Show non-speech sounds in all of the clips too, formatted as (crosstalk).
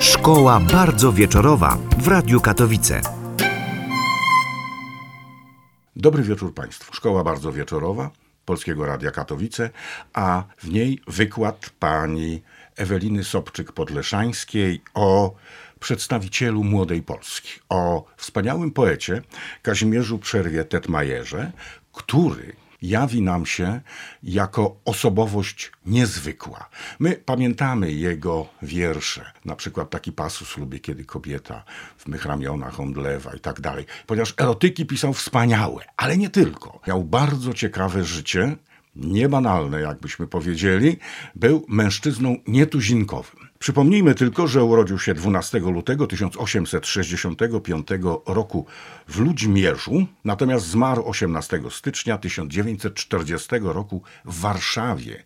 Szkoła bardzo wieczorowa w Radiu Katowice. Dobry wieczór Państwu. Szkoła bardzo wieczorowa Polskiego Radia Katowice, a w niej wykład pani Eweliny Sobczyk-Podleszańskiej o przedstawicielu Młodej Polski, o wspaniałym poecie Kazimierzu Przerwie Tetmajerze, który jawi nam się jako osobowość niezwykła. My pamiętamy jego wiersze, na przykład taki pasus lubię, kiedy kobieta w mych ramionach omdlewa i tak dalej, ponieważ erotyki pisał wspaniałe, ale nie tylko. Miał bardzo ciekawe życie, niebanalne, jakbyśmy powiedzieli, był mężczyzną nietuzinkowym. Przypomnijmy tylko, że urodził się 12 lutego 1865 roku w Ludźmierzu, natomiast zmarł 18 stycznia 1940 roku w Warszawie.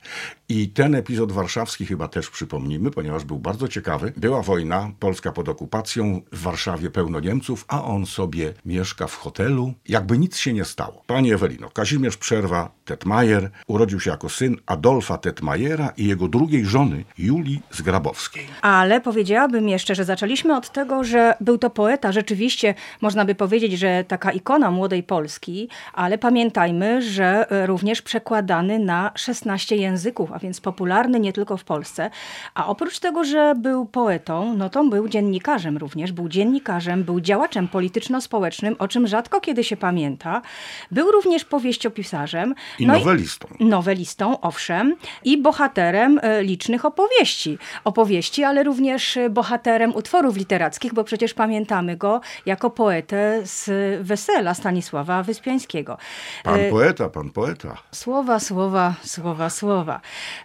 I ten epizod warszawski chyba też przypomnimy, ponieważ był bardzo ciekawy. Była wojna, Polska pod okupacją, w Warszawie pełno Niemców, a on sobie mieszka w hotelu, jakby nic się nie stało. Pani Ewelino, Kazimierz Przerwa Tetmajer urodził się jako syn Adolfa Tetmajera i jego drugiej żony Julii Zgrabowskiej. Ale powiedziałabym jeszcze, że zaczęliśmy od tego, że był to poeta, rzeczywiście można by powiedzieć, że taka ikona młodej Polski, ale pamiętajmy, że również przekładany na 16 języków, a więc popularny nie tylko w Polsce. A oprócz tego, że był poetą, no to był dziennikarzem również, był dziennikarzem, był działaczem polityczno-społecznym, o czym rzadko kiedy się pamięta. Był również powieściopisarzem. I no nowelistą. I nowelistą, owszem, i bohaterem e, licznych opowieści. Opowieści, ale również bohaterem utworów literackich, bo przecież pamiętamy go jako poetę z Wesela Stanisława Wyspiańskiego. Pan e, poeta, pan poeta. Słowa, słowa, słowa, słowa.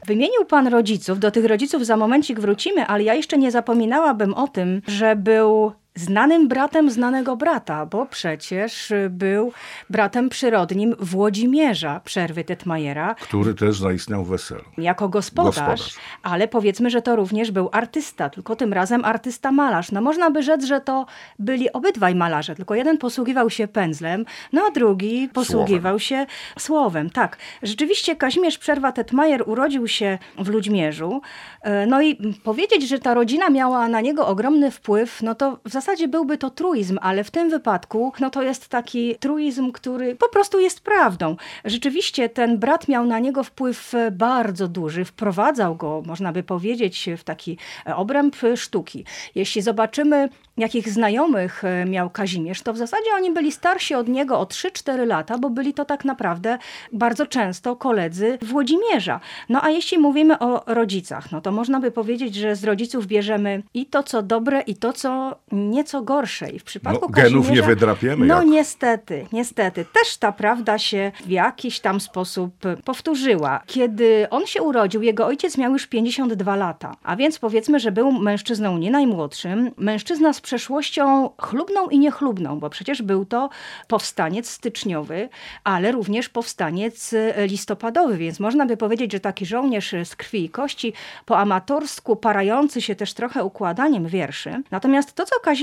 Wymienił pan rodziców, do tych rodziców za momencik wrócimy, ale ja jeszcze nie zapominałabym o tym, że był znanym bratem znanego brata, bo przecież był bratem przyrodnim Włodzimierza Przerwy Tetmajera. Który też zaistniał w weselu. Jako gospodarz, gospodarz, ale powiedzmy, że to również był artysta, tylko tym razem artysta malarz. No można by rzec, że to byli obydwaj malarze, tylko jeden posługiwał się pędzlem, no a drugi posługiwał słowem. się słowem. Tak, rzeczywiście Kazimierz Przerwa Tetmajer urodził się w Ludźmierzu, e, no i powiedzieć, że ta rodzina miała na niego ogromny wpływ, no to w zasadzie zasadzie byłby to truizm, ale w tym wypadku no to jest taki truizm, który po prostu jest prawdą. Rzeczywiście ten brat miał na niego wpływ bardzo duży, wprowadzał go, można by powiedzieć, w taki obręb sztuki. Jeśli zobaczymy jakich znajomych e, miał Kazimierz, to w zasadzie oni byli starsi od niego o 3-4 lata, bo byli to tak naprawdę bardzo często koledzy Włodzimierza. No a jeśli mówimy o rodzicach, no to można by powiedzieć, że z rodziców bierzemy i to, co dobre, i to, co nieco gorsze. I w przypadku no, genów nie wydrapiemy. No jak... niestety, niestety. Też ta prawda się w jakiś tam sposób powtórzyła. Kiedy on się urodził, jego ojciec miał już 52 lata, a więc powiedzmy, że był mężczyzną nie najmłodszym, mężczyzna z przeszłością chlubną i niechlubną, bo przecież był to powstaniec styczniowy, ale również powstaniec listopadowy, więc można by powiedzieć, że taki żołnierz z krwi i kości, po amatorsku parający się też trochę układaniem wierszy. Natomiast to, co Kazimierz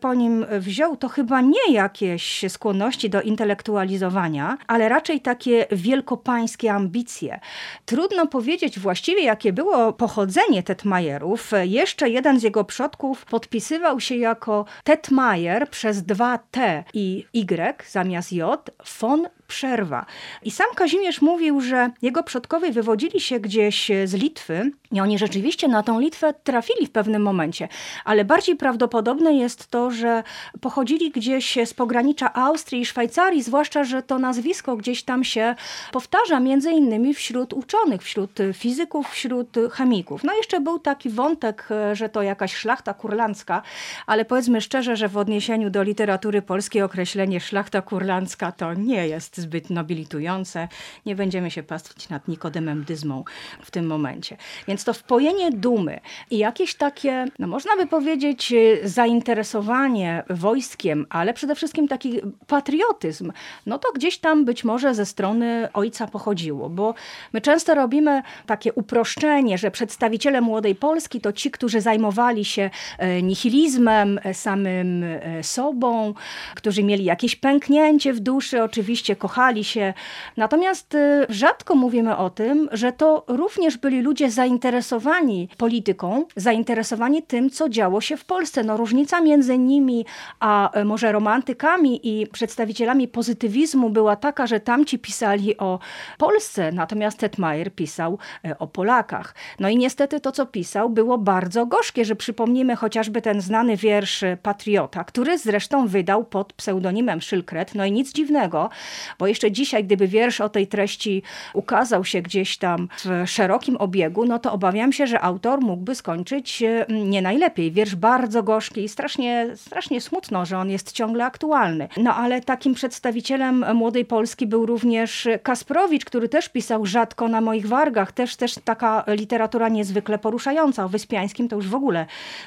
po nim wziął, to chyba nie jakieś skłonności do intelektualizowania, ale raczej takie wielkopańskie ambicje. Trudno powiedzieć właściwie, jakie było pochodzenie Tetmajerów. Jeszcze jeden z jego przodków podpisywał się jako Tetmajer przez dwa T i Y zamiast J, von przerwa. I sam Kazimierz mówił, że jego przodkowie wywodzili się gdzieś z Litwy i oni rzeczywiście na tą Litwę trafili w pewnym momencie, ale bardziej prawdopodobne jest to, że pochodzili gdzieś z pogranicza Austrii i Szwajcarii, zwłaszcza, że to nazwisko gdzieś tam się powtarza między innymi wśród uczonych, wśród fizyków, wśród chemików. No jeszcze był taki wątek, że to jakaś szlachta kurlandzka, ale powiedzmy szczerze, że w odniesieniu do literatury polskiej określenie szlachta kurlandzka to nie jest zbyt nobilitujące. Nie będziemy się pastwić nad Nikodemem Dyzmą w tym momencie. Więc to wpojenie dumy i jakieś takie, no można by powiedzieć, zainteresowanie wojskiem, ale przede wszystkim taki patriotyzm, no to gdzieś tam być może ze strony ojca pochodziło, bo my często robimy takie uproszczenie, że przedstawiciele młodej Polski to ci, którzy zajmowali się e, nihilizmem, e, samym e, sobą, którzy mieli jakieś pęknięcie w duszy, oczywiście się. Natomiast rzadko mówimy o tym, że to również byli ludzie zainteresowani polityką, zainteresowani tym, co działo się w Polsce. No, różnica między nimi a może romantykami i przedstawicielami pozytywizmu była taka, że tamci pisali o Polsce, natomiast Tetmajer pisał o Polakach. No i niestety to, co pisał, było bardzo gorzkie, że przypomnimy chociażby ten znany wiersz Patriota, który zresztą wydał pod pseudonimem Szylkret. No i nic dziwnego, bo jeszcze dzisiaj, gdyby wiersz o tej treści ukazał się gdzieś tam w szerokim obiegu, no to obawiam się, że autor mógłby skończyć e, nie najlepiej. Wiersz bardzo gorzki i strasznie, strasznie smutno, że on jest ciągle aktualny. No ale takim przedstawicielem młodej Polski był również Kasprowicz, który też pisał rzadko na moich wargach. Też, też taka literatura niezwykle poruszająca. O Wyspiańskim to już w ogóle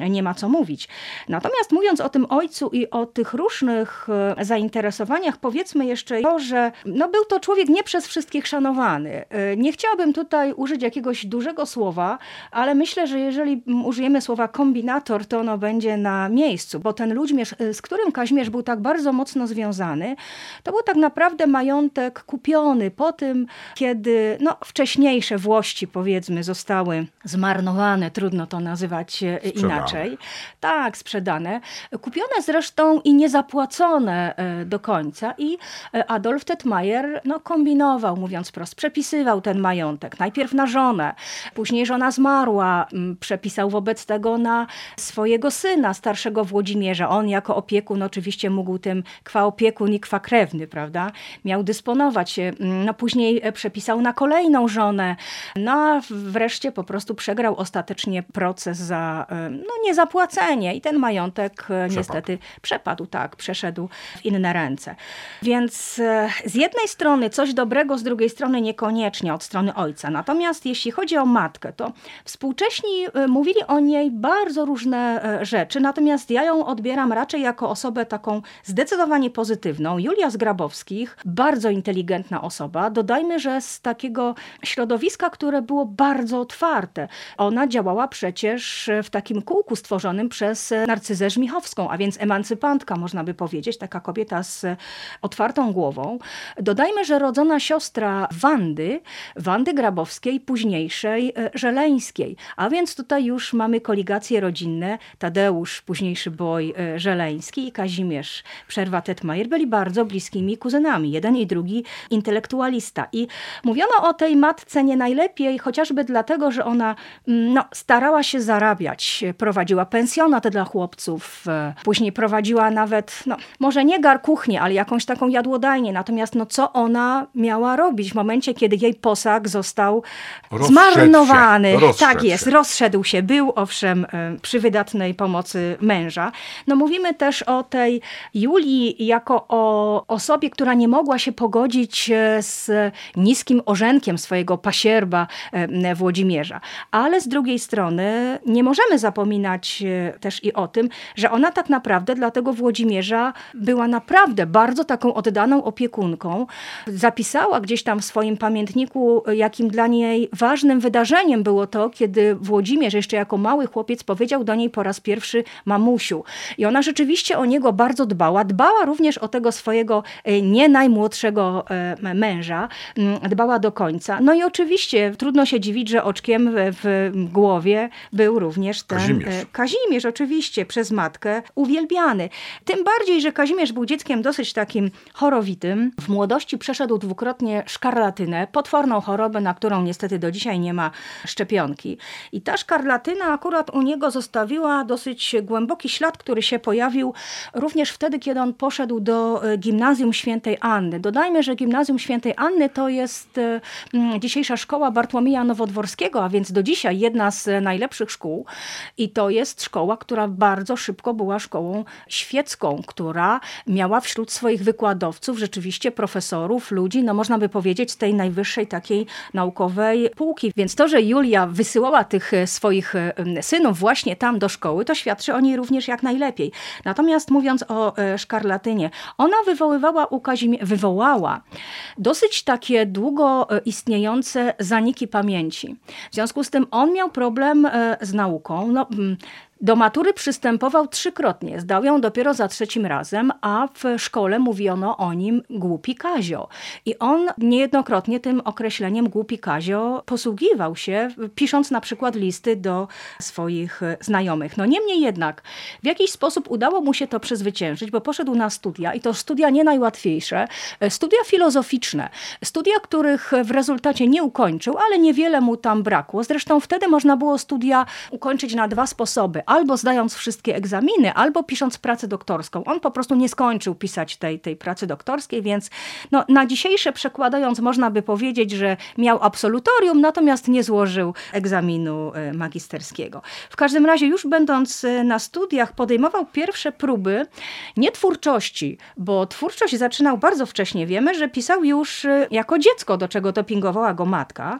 nie ma co mówić. Natomiast mówiąc o tym ojcu i o tych różnych e, zainteresowaniach, powiedzmy jeszcze to, że no był to człowiek nie przez wszystkich szanowany. E, nie chciałabym tutaj użyć jakiegoś dużego słowa, ale myślę, że jeżeli użyjemy słowa kombinator, to ono będzie na miejscu, bo ten Ludźmierz, e, z którym Kaźmierz był tak bardzo mocno związany, to był tak naprawdę majątek kupiony po tym, kiedy no, wcześniejsze włości, powiedzmy, zostały zmarnowane, trudno to nazywać sprzedane. inaczej. Tak, sprzedane. Kupione zresztą i niezapłacone do końca i Adolf Tetmajer no, kombinował, mówiąc prosto, przepisywał ten majątek. Najpierw na żonę, później żona zmarła, przepisał wobec tego na swojego syna, starszego Włodzimierza. On jako opiekun oczywiście mógł tym kwa opiekun i kwa krewny, prawda, miał dysponować. No później e, przepisał na kolejną żonę, no a wreszcie po prostu przegrał ostatecznie proces za no, niezapłacenie i ten majątek e, przepadł. niestety przepadł, tak, przeszedł w inne ręce. Więc e, z jednej strony coś dobrego, z drugiej strony niekoniecznie od strony ojca. Natomiast jeśli chodzi o matkę, to współcześni e, mówili o niej bardzo różne rzeczy, natomiast ja ją odbieram raczej jako osobę taką zdecydowanie pozytywną. Julia z Grabowskich, bardzo inteligentna osoba. Dodajmy, że z takiego środowiska, które było bardzo otwarte. Ona działała przecież w takim kółku stworzonym przez Narcyzę Żmichowską, a więc emancypantka, można by powiedzieć, taka kobieta z otwartą głową. Dodajmy, że rodzona siostra Wandy, Wandy Grabowskiej, późniejszej e, Żeleńskiej, a więc tutaj już mamy koligacje rodzinne. Tadeusz, późniejszy boj e, Żeleński i Kazimierz Przerwa-Tetmajer byli bardzo bliskimi kuzynami. Jeden i drugi intelektualista. I mówiono o tej matce nie najlepiej, chociażby dlatego, że ona mm, no, starała się zarabiać, prowadziła pensjonat dla chłopców, e, później prowadziła nawet, no, może nie gar kuchnię, ale jakąś taką jadłodajnię. Natomiast no, co ona miała robić w momencie, kiedy jej posag został rozszedł zmarnowany? Tak jest, się. rozszedł się. Był owszem e, przy wydatnej pomocy męża. No mówimy też o tej Julii jako o osobie, która nie mogła się pogodzić e, z niskim orzenkiem swojego pasierba Włodzimierza. Ale z drugiej strony nie możemy zapominać e, też i o tym, że ona tak naprawdę dla tego Włodzimierza była naprawdę bardzo taką oddaną opiekunką. Zapisała gdzieś tam w swoim pamiętniku, jakim dla niej ważnym wydarzeniem było to, kiedy Włodzimierz jeszcze jako mały chłopiec powiedział do niej po raz pierwszy mamusiu. I ona rzeczywiście o niego bardzo dbała. Dbała również o tego swojego e, nie najmłodszego e, męża. Mm, dbała do końca. No i oczywiście trudno się dziwić, że oczkiem w głowie był również ten Kazimierz. E, Kazimierz, oczywiście, przez matkę uwielbiany. Tym bardziej, że Kazimierz był dzieckiem dosyć takim chorowitym. W młodości przeszedł dwukrotnie szkarlatynę, potworną chorobę, na którą niestety do dzisiaj nie ma szczepionki. I ta szkarlatyna akurat u niego zostawiła dosyć głęboki ślad, który się pojawił również wtedy, kiedy on poszedł do e, gimnazjum świętej Anny. Dodajmy, że gimnazjum świętej Anny to jest e, dzisiejsza szkoła Bartłomieja Nowodworskiego, a więc do dzisiaj jedna z najlepszych szkół. I to jest szkoła, która bardzo szybko była szkołą świecką, która miała wśród swoich wykładowców rzeczywiście profesorów, ludzi, no można by powiedzieć tej najwyższej takiej naukowej półki. Więc to, że Julia wysyłała tych e, swoich synów właśnie tam do szkoły, to świadczy o niej również jak najlepiej. Natomiast mówiąc o e, szkarlatynie, ona wywoływała u Kazimierza, wywołała dosyć takie długo e, istniejące zaniki pamięci. W związku z tym on miał problem z nauką. No, do matury przystępował trzykrotnie, zdał ją dopiero za trzecim razem, a w szkole mówiono o nim głupi Kazio. I on niejednokrotnie tym określeniem głupi Kazio posługiwał się, pisząc na przykład listy do swoich znajomych. No niemniej jednak w jakiś sposób udało mu się to przezwyciężyć, bo poszedł na studia i to studia nie najłatwiejsze, studia filozoficzne, studia, których w rezultacie nie ukończył, ale niewiele mu tam brakło. Zresztą wtedy można było studia ukończyć na dwa sposoby albo zdając wszystkie egzaminy, albo pisząc pracę doktorską. On po prostu nie skończył pisać tej, tej pracy doktorskiej, więc no, na dzisiejsze przekładając można by powiedzieć, że miał absolutorium, natomiast nie złożył egzaminu e, magisterskiego. W każdym razie już będąc e, na studiach podejmował pierwsze próby nie twórczości, bo twórczość zaczynał bardzo wcześnie. Wiemy, że pisał już e, jako dziecko, do czego dopingowała go matka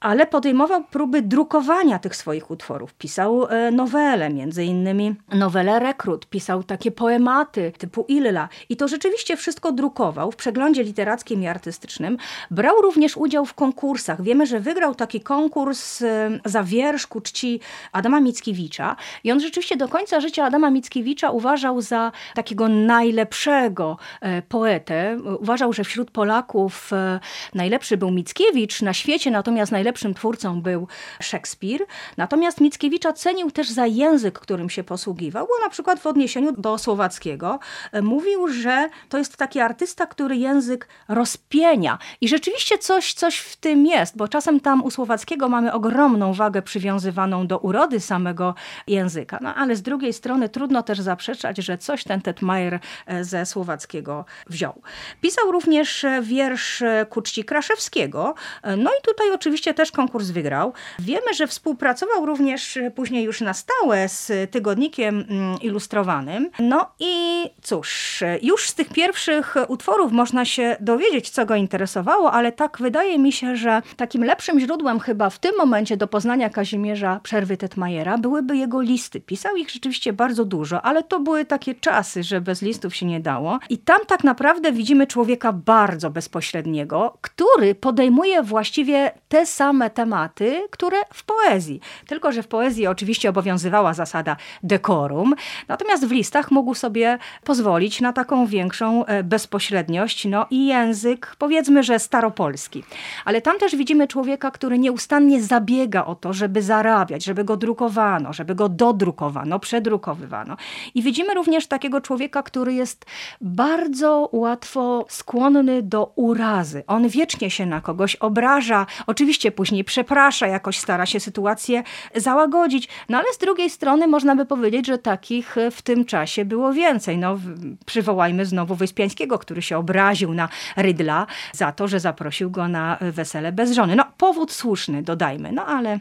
ale podejmował próby drukowania tych swoich utworów. Pisał e, nowele, między innymi nowelę Rekrut, pisał takie poematy typu Illa i to rzeczywiście wszystko drukował w przeglądzie literackim i artystycznym. Brał również udział w konkursach. Wiemy, że wygrał taki konkurs e, za wiersz ku czci Adama Mickiewicza i on rzeczywiście do końca życia Adama Mickiewicza uważał za takiego najlepszego e, poetę. Uważał, że wśród Polaków najlepszy był Mickiewicz na świecie, natomiast najlepszy najlepszym twórcą był Szekspir. Natomiast Mickiewicza cenił też za język, którym się posługiwał, bo na przykład w odniesieniu do słowackiego e, mówił, że to jest taki artysta, który język rozpienia. I rzeczywiście coś, coś w tym jest, bo czasem tam u słowackiego mamy ogromną wagę przywiązywaną do urody samego języka. No ale z drugiej strony trudno też zaprzeczać, że coś ten Tetmajer e, ze słowackiego wziął. Pisał również e, wiersz ku czci Kraszewskiego. No i tutaj oczywiście też konkurs wygrał. Wiemy, że współpracował również później już na stałe z tygodnikiem mm, ilustrowanym. No i cóż, już z tych pierwszych utworów można się dowiedzieć, co go interesowało, ale tak wydaje mi się, że takim lepszym źródłem chyba w tym momencie do poznania Kazimierza Przerwy Tetmajera byłyby jego listy. Pisał ich rzeczywiście bardzo dużo, ale to były takie czasy, że bez listów się nie dało. I tam tak naprawdę widzimy człowieka bardzo bezpośredniego, który podejmuje właściwie te same same tematy, które w poezji. Tylko, że w poezji oczywiście obowiązywała zasada dekorum, natomiast w listach mógł sobie pozwolić na taką większą e, bezpośredniość, no i język, powiedzmy, że staropolski. Ale tam też widzimy człowieka, który nieustannie zabiega o to, żeby zarabiać, żeby go drukowano, żeby go dodrukowano, przedrukowywano. I widzimy również takiego człowieka, który jest bardzo łatwo skłonny do urazy. On wiecznie się na kogoś obraża. Oczywiście później przeprasza, jakoś stara się sytuację załagodzić. No ale z drugiej strony można by powiedzieć, że takich w tym czasie było więcej. No, przywołajmy znowu Wyspiańskiego, który się obraził na Rydla za to, że zaprosił go na wesele bez żony. No, powód słuszny, dodajmy. No ale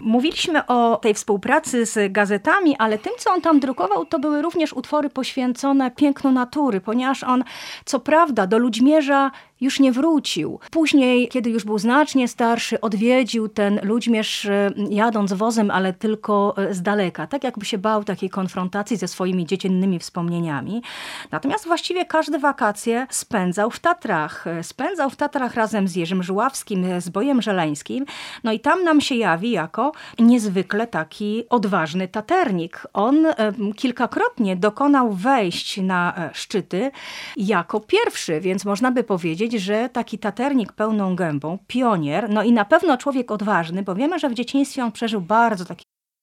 mówiliśmy o tej współpracy z gazetami, ale tym, co on tam drukował, to były również utwory poświęcone pięknu natury, ponieważ on, co prawda, do Ludźmierza już nie wrócił. Później, kiedy już był znacznie starszy, odwiedził ten Ludźmierz e, jadąc wozem, ale tylko e, z daleka, tak jakby się bał takiej konfrontacji ze swoimi dziecinnymi wspomnieniami. Natomiast właściwie każde wakacje spędzał w Tatrach. E, spędzał w Tatrach razem z Jerzym Żuławskim, z Bojem Żeleńskim. No i tam nam się jawi jako niezwykle taki odważny taternik. On kilkakrotnie dokonał wejść na szczyty jako pierwszy, więc można by powiedzieć, że taki taternik pełną gębą, pionier, no i na pewno człowiek odważny, bo wiemy, że w dzieciństwie on przeżył bardzo taki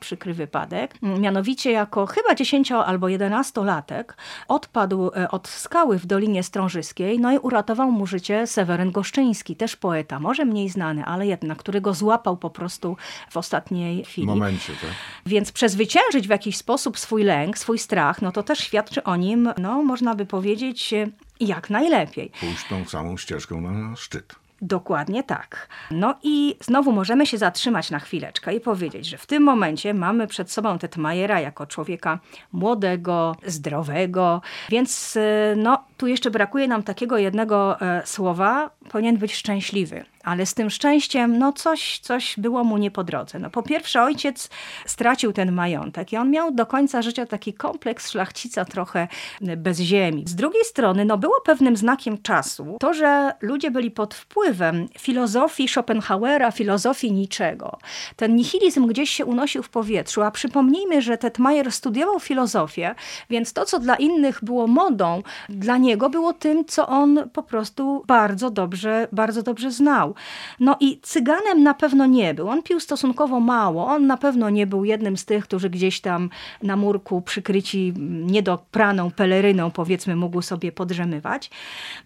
Przykry wypadek. Mianowicie jako chyba 10 albo 11-latek odpadł e, od skały w Dolinie Strążyskiej, no i uratował mu życie Seweryn Goszczyński, też poeta, może mniej znany, ale jednak, który go złapał po prostu w ostatniej chwili. momencie, tak? Więc przezwyciężyć w jakiś sposób swój lęk, swój strach, no to też świadczy o nim, no można by powiedzieć, jak najlepiej. Pójść tą samą ścieżką na szczyt. Dokładnie tak. No i znowu możemy się zatrzymać na chwileczkę i powiedzieć, że w tym momencie mamy przed sobą Tetmajera jako człowieka młodego, zdrowego, więc y, no, tu jeszcze brakuje nam takiego jednego e, słowa, powinien być szczęśliwy. Ale z tym szczęściem, no coś, coś było mu nie po drodze. No po pierwsze ojciec stracił ten majątek i on miał do końca życia taki kompleks szlachcica trochę bez ziemi. Z drugiej strony, no było pewnym znakiem czasu to, że ludzie byli pod wpływem filozofii Schopenhauera, filozofii niczego. Ten nihilizm gdzieś się unosił w powietrzu, a przypomnijmy, że Tetmajer studiował filozofię, więc to, co dla innych było modą, dla niego było tym, co on po prostu bardzo dobrze, bardzo dobrze znał. No i cyganem na pewno nie był. On pił stosunkowo mało. On na pewno nie był jednym z tych, którzy gdzieś tam na murku przykryci niedopraną peleryną, powiedzmy, mógł sobie podrzemywać.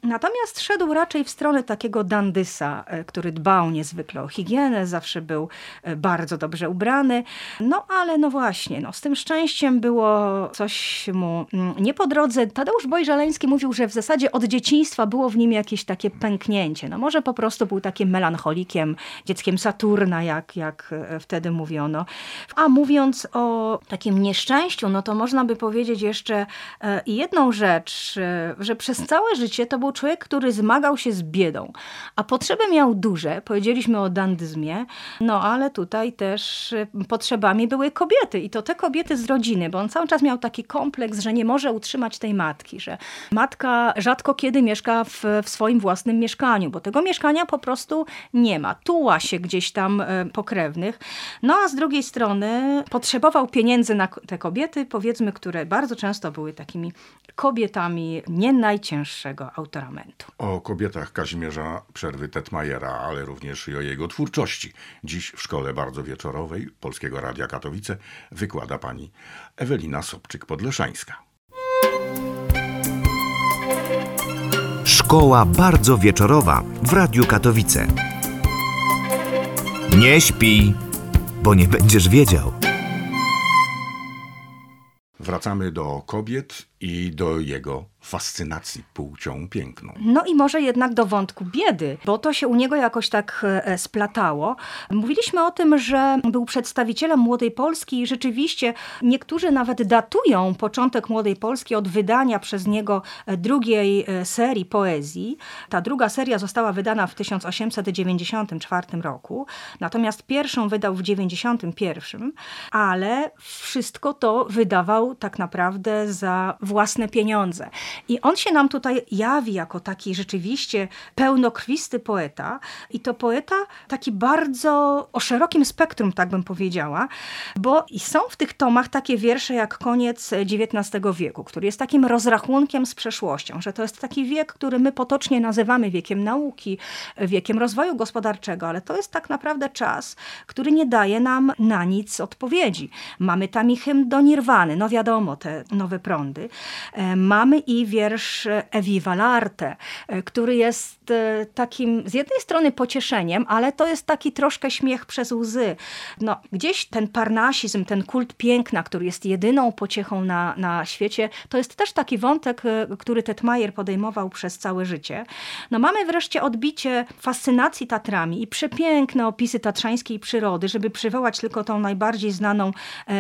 Natomiast szedł raczej w stronę takiego dandysa, e, który dbał niezwykle o higienę, zawsze był e, bardzo dobrze ubrany. No ale no właśnie, no, z tym szczęściem było coś mu mm, nie po drodze. Tadeusz Bojżaleński mówił, że w zasadzie od dzieciństwa było w nim jakieś takie pęknięcie. No może po prostu był melancholikiem, dzieckiem Saturna, jak, jak e, wtedy mówiono. A mówiąc o takim nieszczęściu, no to można by powiedzieć jeszcze jedną rzecz, że przez całe życie to był człowiek, który zmagał się z biedą, a potrzeby miał duże. Powiedzieliśmy o dandyzmie, no ale tutaj też potrzebami były kobiety i to te kobiety z rodziny, bo on cały czas miał taki kompleks, że nie może utrzymać tej matki, że matka rzadko kiedy mieszka w, w swoim własnym mieszkaniu, bo tego mieszkania po prostu nie ma. Tuła się gdzieś tam pokrewnych. No a z drugiej strony potrzebował pieniędzy na te kobiety, powiedzmy, które bardzo często były takimi kobietami nie najcięższego autoramentu. O kobietach Kazimierza Przerwy Tetmajera, ale również i o jego twórczości. Dziś w Szkole Bardzo Wieczorowej Polskiego Radia Katowice wykłada pani Ewelina Sobczyk-Podleszańska. Szkoła Bardzo Wieczorowa w Radiu Katowice. Nie śpi, bo nie będziesz wiedział. Wracamy do kobiet i do jego fascynacji płcią piękną. No i może jednak do wątku biedy, bo to się u niego jakoś tak e, splatało. Mówiliśmy o tym, że był przedstawicielem Młodej Polski i rzeczywiście niektórzy nawet datują początek Młodej Polski od wydania przez niego e, drugiej e, serii poezji. Ta druga seria została wydana w 1894 roku, natomiast pierwszą wydał w 91, ale wszystko to wydawał tak naprawdę za własne pieniądze. I on się nam tutaj jawi jako taki rzeczywiście pełnokrwisty poeta i to poeta taki bardzo o szerokim spektrum, tak bym powiedziała, bo są w tych tomach takie wiersze jak koniec XIX wieku, który jest takim rozrachunkiem z przeszłością, że to jest taki wiek, który my potocznie nazywamy wiekiem nauki, wiekiem rozwoju gospodarczego, ale to jest tak naprawdę czas, który nie daje nam na nic odpowiedzi. Mamy tam i hymn do Nirwany, no wiadomo, te nowe prądy. E, mamy i wiersz Eviva l'arte, e, który jest e, takim z jednej strony pocieszeniem, ale to jest taki troszkę śmiech przez łzy. No, gdzieś ten parnasizm, ten kult piękna, który jest jedyną pociechą na, na świecie, to jest też taki wątek, który Tetmajer podejmował przez całe życie. No, mamy wreszcie odbicie fascynacji Tatrami i przepiękne opisy tatrzańskiej przyrody, żeby przywołać tylko tą najbardziej znaną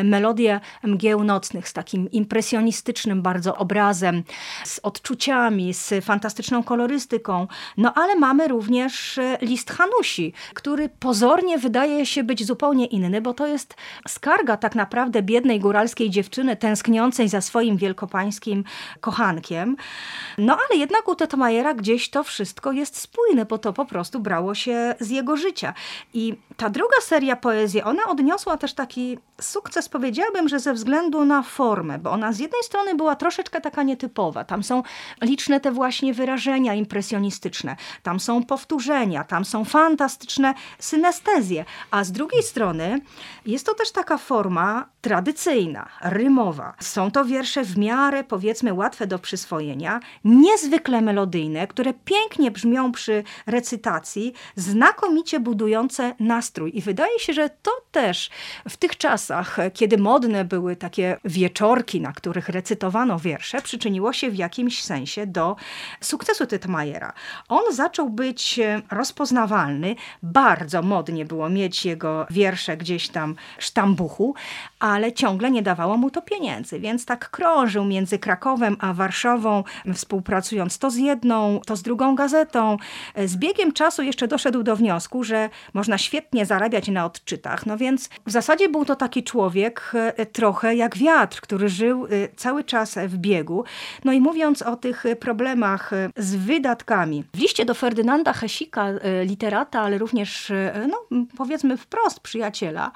melodię mgieł nocnych z takim impresjonistycznym bardzo obrazem, z odczuciami, z fantastyczną kolorystyką. No ale mamy również e, list Hanusi, który pozornie wydaje się być zupełnie inny, bo to jest skarga tak naprawdę biednej góralskiej dziewczyny tęskniącej za swoim wielkopańskim kochankiem. No ale jednak u Tetmajera gdzieś to wszystko jest spójne, bo to po prostu brało się z jego życia. I ta druga seria poezji, ona odniosła też taki sukces, powiedziałabym, że ze względu na formę, bo ona z jednej strony była troszeczkę taka nietypowa. Tam są liczne te właśnie wyrażenia impresjonistyczne, tam są powtórzenia, tam są fantastyczne synestezje, a z drugiej strony jest to też taka forma tradycyjna, rymowa. Są to wiersze w miarę, powiedzmy, łatwe do przyswojenia, niezwykle melodyjne, które pięknie brzmią przy recytacji, znakomicie budujące nastrój. I wydaje się, że to też w tych czasach, kiedy modne były takie wieczorki, na których recytowano wiersze, przyczyniło się w jakimś sensie do sukcesu Tytmajera. On zaczął być rozpoznawalny, bardzo modnie było mieć jego wiersze gdzieś tam sztambuchu, ale ciągle nie dawało mu to pieniędzy, więc tak krążył między Krakowem a Warszawą, współpracując to z jedną, to z drugą gazetą. Z biegiem czasu jeszcze doszedł do wniosku, że można świetnie zarabiać na odczytach, no więc w zasadzie był to taki człowiek e, trochę jak wiatr, który żył e, cały czas w biegu. No i mówiąc o tych problemach e, z wydatkami, w liście do Ferdynanda Hesika, literata, ale również, no powiedzmy wprost przyjaciela,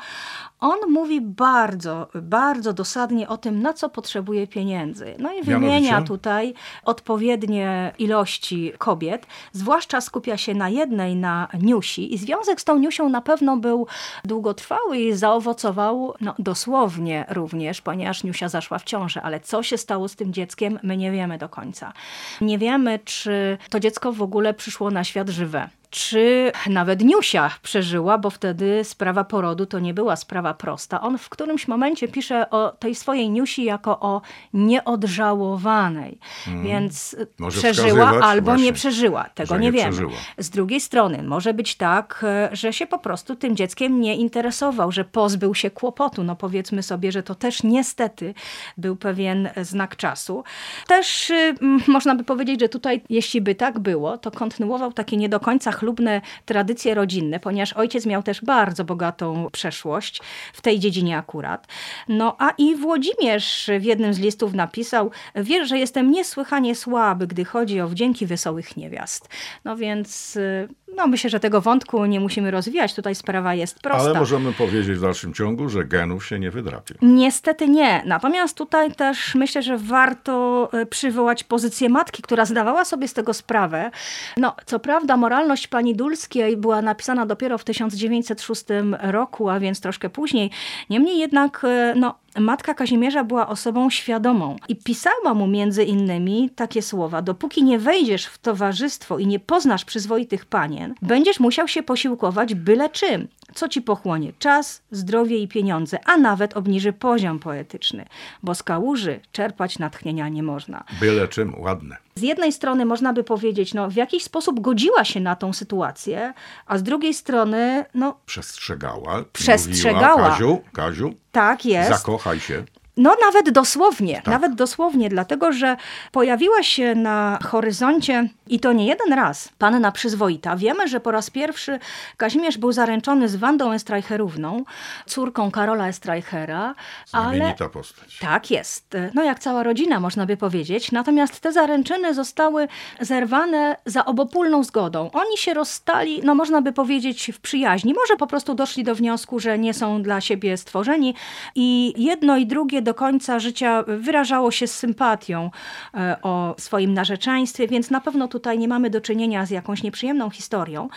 on mówi bardzo, bardzo dosadnie o tym, na co potrzebuje pieniędzy. No i wymienia tutaj odpowiednie ilości kobiet, zwłaszcza skupia się na jednej, na Niusi. I związek z tą Niusią na pewno był długotrwały i zaowocował no, dosłownie również, ponieważ Niusia zaszła w ciążę, ale co się stało z tym dzieckiem, my nie wiemy do końca. Nie wiemy, czy to dziecko w ogóle przyszło na świat żywe czy nawet Niusia przeżyła, bo wtedy sprawa porodu to nie była sprawa prosta. On w którymś momencie pisze o tej swojej Niusi jako o nieodżałowanej. Hmm. Więc może przeżyła albo właśnie, nie przeżyła. Tego nie, nie wiemy. Przeżyła. Z drugiej strony może być tak, że się po prostu tym dzieckiem nie interesował, że pozbył się kłopotu. No powiedzmy sobie, że to też niestety był pewien znak czasu. Też y, można by powiedzieć, że tutaj, jeśli by tak było, to kontynuował takie nie do końca chlubne tradycje rodzinne, ponieważ ojciec miał też bardzo bogatą przeszłość w tej dziedzinie akurat. No a i Włodzimierz w jednym z listów napisał, wiesz, że jestem niesłychanie słaby, gdy chodzi o wdzięki wesołych niewiast. No więc y, no myślę, że tego wątku nie musimy rozwijać, tutaj sprawa jest prosta. Ale możemy powiedzieć w dalszym ciągu, że genów się nie wydrapie. Niestety nie. Natomiast tutaj też myślę, że warto y, przywołać pozycję matki, która zdawała sobie z tego sprawę. No, co prawda moralność pani Dulskiej była napisana dopiero w 1906 roku, a więc troszkę później. Niemniej jednak y, no, Matka Kazimierza była osobą świadomą i pisała mu między innymi takie słowa: Dopóki nie wejdziesz w towarzystwo i nie poznasz przyzwoitych panien, będziesz musiał się posiłkować byle czym, co ci pochłonie czas, zdrowie i pieniądze, a nawet obniży poziom poetyczny, bo z kałuży czerpać natchnienia nie można. Byle czym, ładne. Z jednej strony można by powiedzieć, no w jakiś sposób godziła się na tą sytuację, a z drugiej strony, no... Przestrzegała. Przestrzegała. Kaziu, Kaziu, tak jest. Zakochaj się. No nawet dosłownie, tak. nawet dosłownie, dlatego że pojawiła się na horyzoncie i to nie jeden raz panna przyzwoita. Wiemy, że po raz pierwszy Kazimierz był zaręczony z Wandą Estreicherówną, córką Karola Estreichera. Ale postać. Tak jest. No jak cała rodzina, można by powiedzieć. Natomiast te zaręczyny zostały zerwane za obopólną zgodą. Oni się rozstali, no można by powiedzieć, w przyjaźni. Może po prostu doszli do wniosku, że nie są dla siebie stworzeni i jedno i drugie do końca życia wyrażało się z sympatią e, o swoim narzeczeństwie, więc na pewno tutaj nie mamy do czynienia z jakąś nieprzyjemną historią.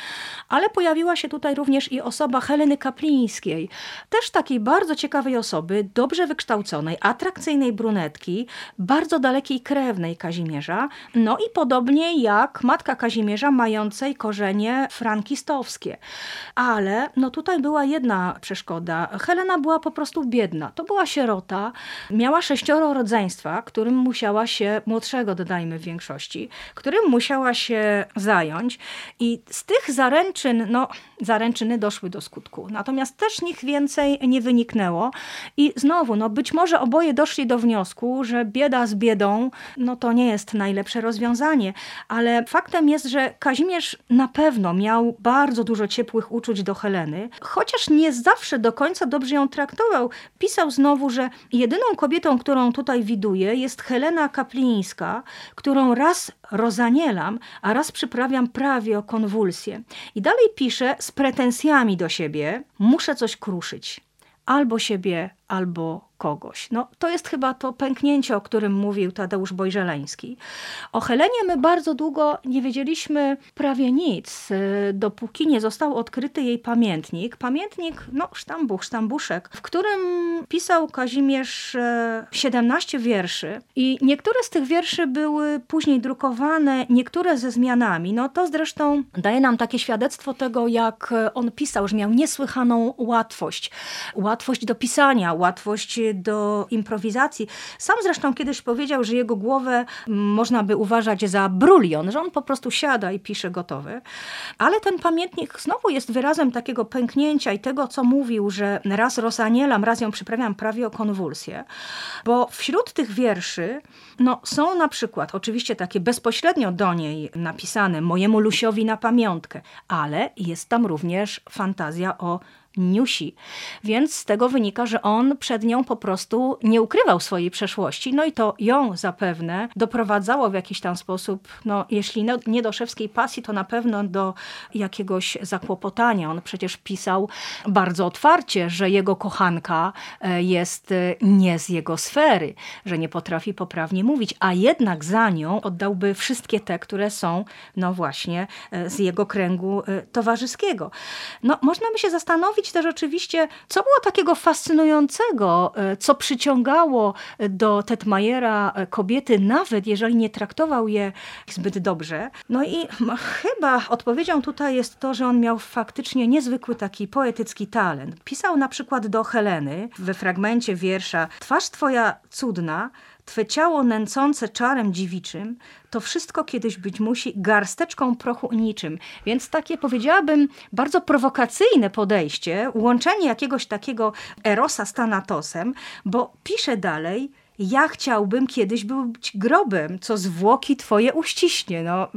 Ale pojawiła się tutaj również i osoba Heleny Kaplińskiej, też takiej bardzo ciekawej osoby, dobrze wykształconej, atrakcyjnej brunetki, bardzo dalekiej krewnej Kazimierza, no i podobnie jak matka Kazimierza, mającej korzenie frankistowskie. Ale no tutaj była jedna przeszkoda. Helena była po prostu biedna. To była sierota, miała sześcioro rodzeństwa, którym musiała się, młodszego dodajmy w większości, którym musiała się zająć i z tych zaręczyn, no zaręczyny doszły do skutku. Natomiast też nic więcej nie wyniknęło i znowu, no być może oboje doszli do wniosku, że bieda z biedą, no to nie jest najlepsze rozwiązanie, ale faktem jest, że Kazimierz na pewno miał bardzo dużo ciepłych uczuć do Heleny, chociaż nie zawsze do końca dobrze ją traktował. Pisał znowu, że jedyną kobietą, którą tutaj widuje, jest Helena Kaplińska, którą raz rozanielam, a raz przyprawiam prawie o konwulsję. I dalej pisze z pretensjami do siebie, muszę coś kruszyć. Albo siebie, albo kogoś. No, to jest chyba to pęknięcie, o którym mówił Tadeusz Bojżeleński. O Helenie my bardzo długo nie wiedzieliśmy prawie nic, e, dopóki nie został odkryty jej pamiętnik. Pamiętnik, no sztambuch, sztambuszek, w którym pisał Kazimierz 17 e, wierszy i niektóre z tych wierszy były później drukowane, niektóre ze zmianami. No to zresztą daje nam takie świadectwo tego, jak on pisał, że miał niesłychaną łatwość. Łatwość do pisania, łatwość do improwizacji. Sam zresztą kiedyś powiedział, że jego głowę można by uważać za brulion, że on po prostu siada i pisze gotowy. Ale ten pamiętnik znowu jest wyrazem takiego pęknięcia i tego, co mówił, że raz rozanielam, raz ją przyprawiam prawie o konwulsję. Bo wśród tych wierszy no, są na przykład oczywiście takie bezpośrednio do niej napisane mojemu Lusiowi na pamiątkę, ale jest tam również fantazja o Niusi. Więc z tego wynika, że on przed nią po prostu nie ukrywał swojej przeszłości. No i to ją zapewne doprowadzało w jakiś tam sposób, no jeśli no, nie do szewskiej pasji, to na pewno do jakiegoś zakłopotania. On przecież pisał bardzo otwarcie, że jego kochanka e, jest e, nie z jego sfery, że nie potrafi poprawnie mówić, a jednak za nią oddałby wszystkie te, które są no właśnie e, z jego kręgu towarzyskiego. No można by się zastanowić, też oczywiście, co było takiego fascynującego, e, co przyciągało do Tetmajera e, kobiety, nawet jeżeli nie traktował je zbyt dobrze. No i chyba odpowiedzią tutaj jest to, że on miał faktycznie niezwykły taki poetycki talent. Pisał na przykład do Heleny we fragmencie wiersza Twarz twoja cudna, Twe ciało nęcące czarem dziwiczym, to wszystko kiedyś być musi garsteczką prochu niczym. Więc takie powiedziałabym bardzo prowokacyjne podejście, łączenie jakiegoś takiego erosa z Tanatosem, bo pisze dalej, ja chciałbym kiedyś być grobem, co zwłoki twoje uściśnie. No,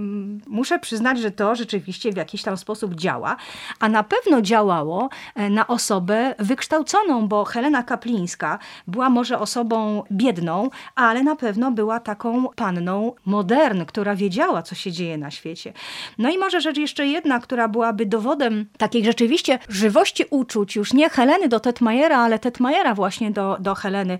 muszę przyznać, że to rzeczywiście w jakiś tam sposób działa, a na pewno działało e, na osobę wykształconą, bo Helena Kaplińska była może osobą biedną, ale na pewno była taką panną modern, która wiedziała, co się dzieje na świecie. No i może rzecz jeszcze jedna, która byłaby dowodem takiej rzeczywiście żywości uczuć, już nie Heleny do Tetmajera, ale Tetmajera właśnie do, do Heleny.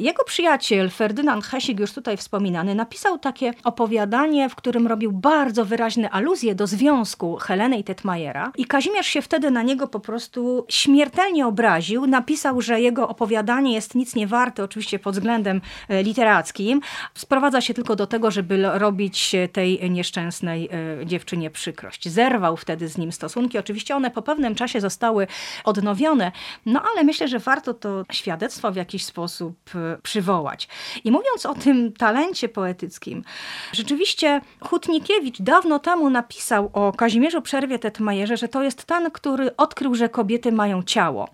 Jego przyjaciel przyjaciel Ferdynand Hesig, już tutaj wspominany, napisał takie opowiadanie, w którym robił bardzo wyraźne aluzje do związku Heleny i Tetmajera. I Kazimierz się wtedy na niego po prostu śmiertelnie obraził. Napisał, że jego opowiadanie jest nic nie warte, oczywiście pod względem e, literackim. Sprowadza się tylko do tego, żeby robić tej nieszczęsnej e, dziewczynie przykrość. Zerwał wtedy z nim stosunki. Oczywiście one po pewnym czasie zostały odnowione, no ale myślę, że warto to świadectwo w jakiś sposób e, przywołać przywołać. I mówiąc o tym talencie poetyckim, rzeczywiście Hutnikiewicz dawno temu napisał o Kazimierzu Przerwie Tetmajerze, że to jest ten, który odkrył, że kobiety mają ciało.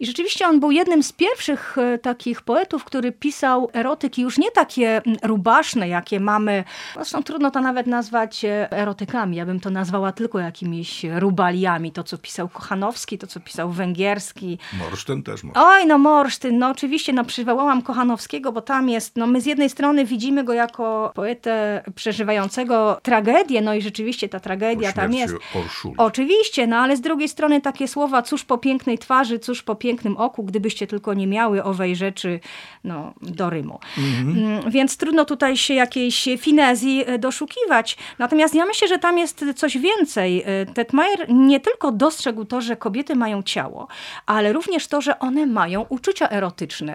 I rzeczywiście on był jednym z pierwszych e, takich poetów, który pisał erotyki już nie takie mm, rubaszne, jakie mamy, zresztą trudno to nawet nazwać e, erotykami, ja bym to nazwała tylko jakimiś rubaliami, to co pisał Kochanowski, to co pisał Węgierski. Morsztyn też może. Oj, no Morsztyn, no oczywiście, no przywołałam Kochanowskiego, bo tam jest, no my z jednej strony widzimy go jako poetę przeżywającego tragedię, no i rzeczywiście ta tragedia tam jest. Orszuli. Oczywiście, no ale z drugiej strony takie słowa, cóż po pięknej twarzy, cóż po pięknym oku, gdybyście tylko nie miały owej rzeczy, no, do Rymu. Mhm. Więc trudno tutaj się jakiejś finezji e, doszukiwać. Natomiast ja myślę, że tam jest coś więcej. E, Tetmajer nie tylko dostrzegł to, że kobiety mają ciało, ale również to, że one mają uczucia erotyczne.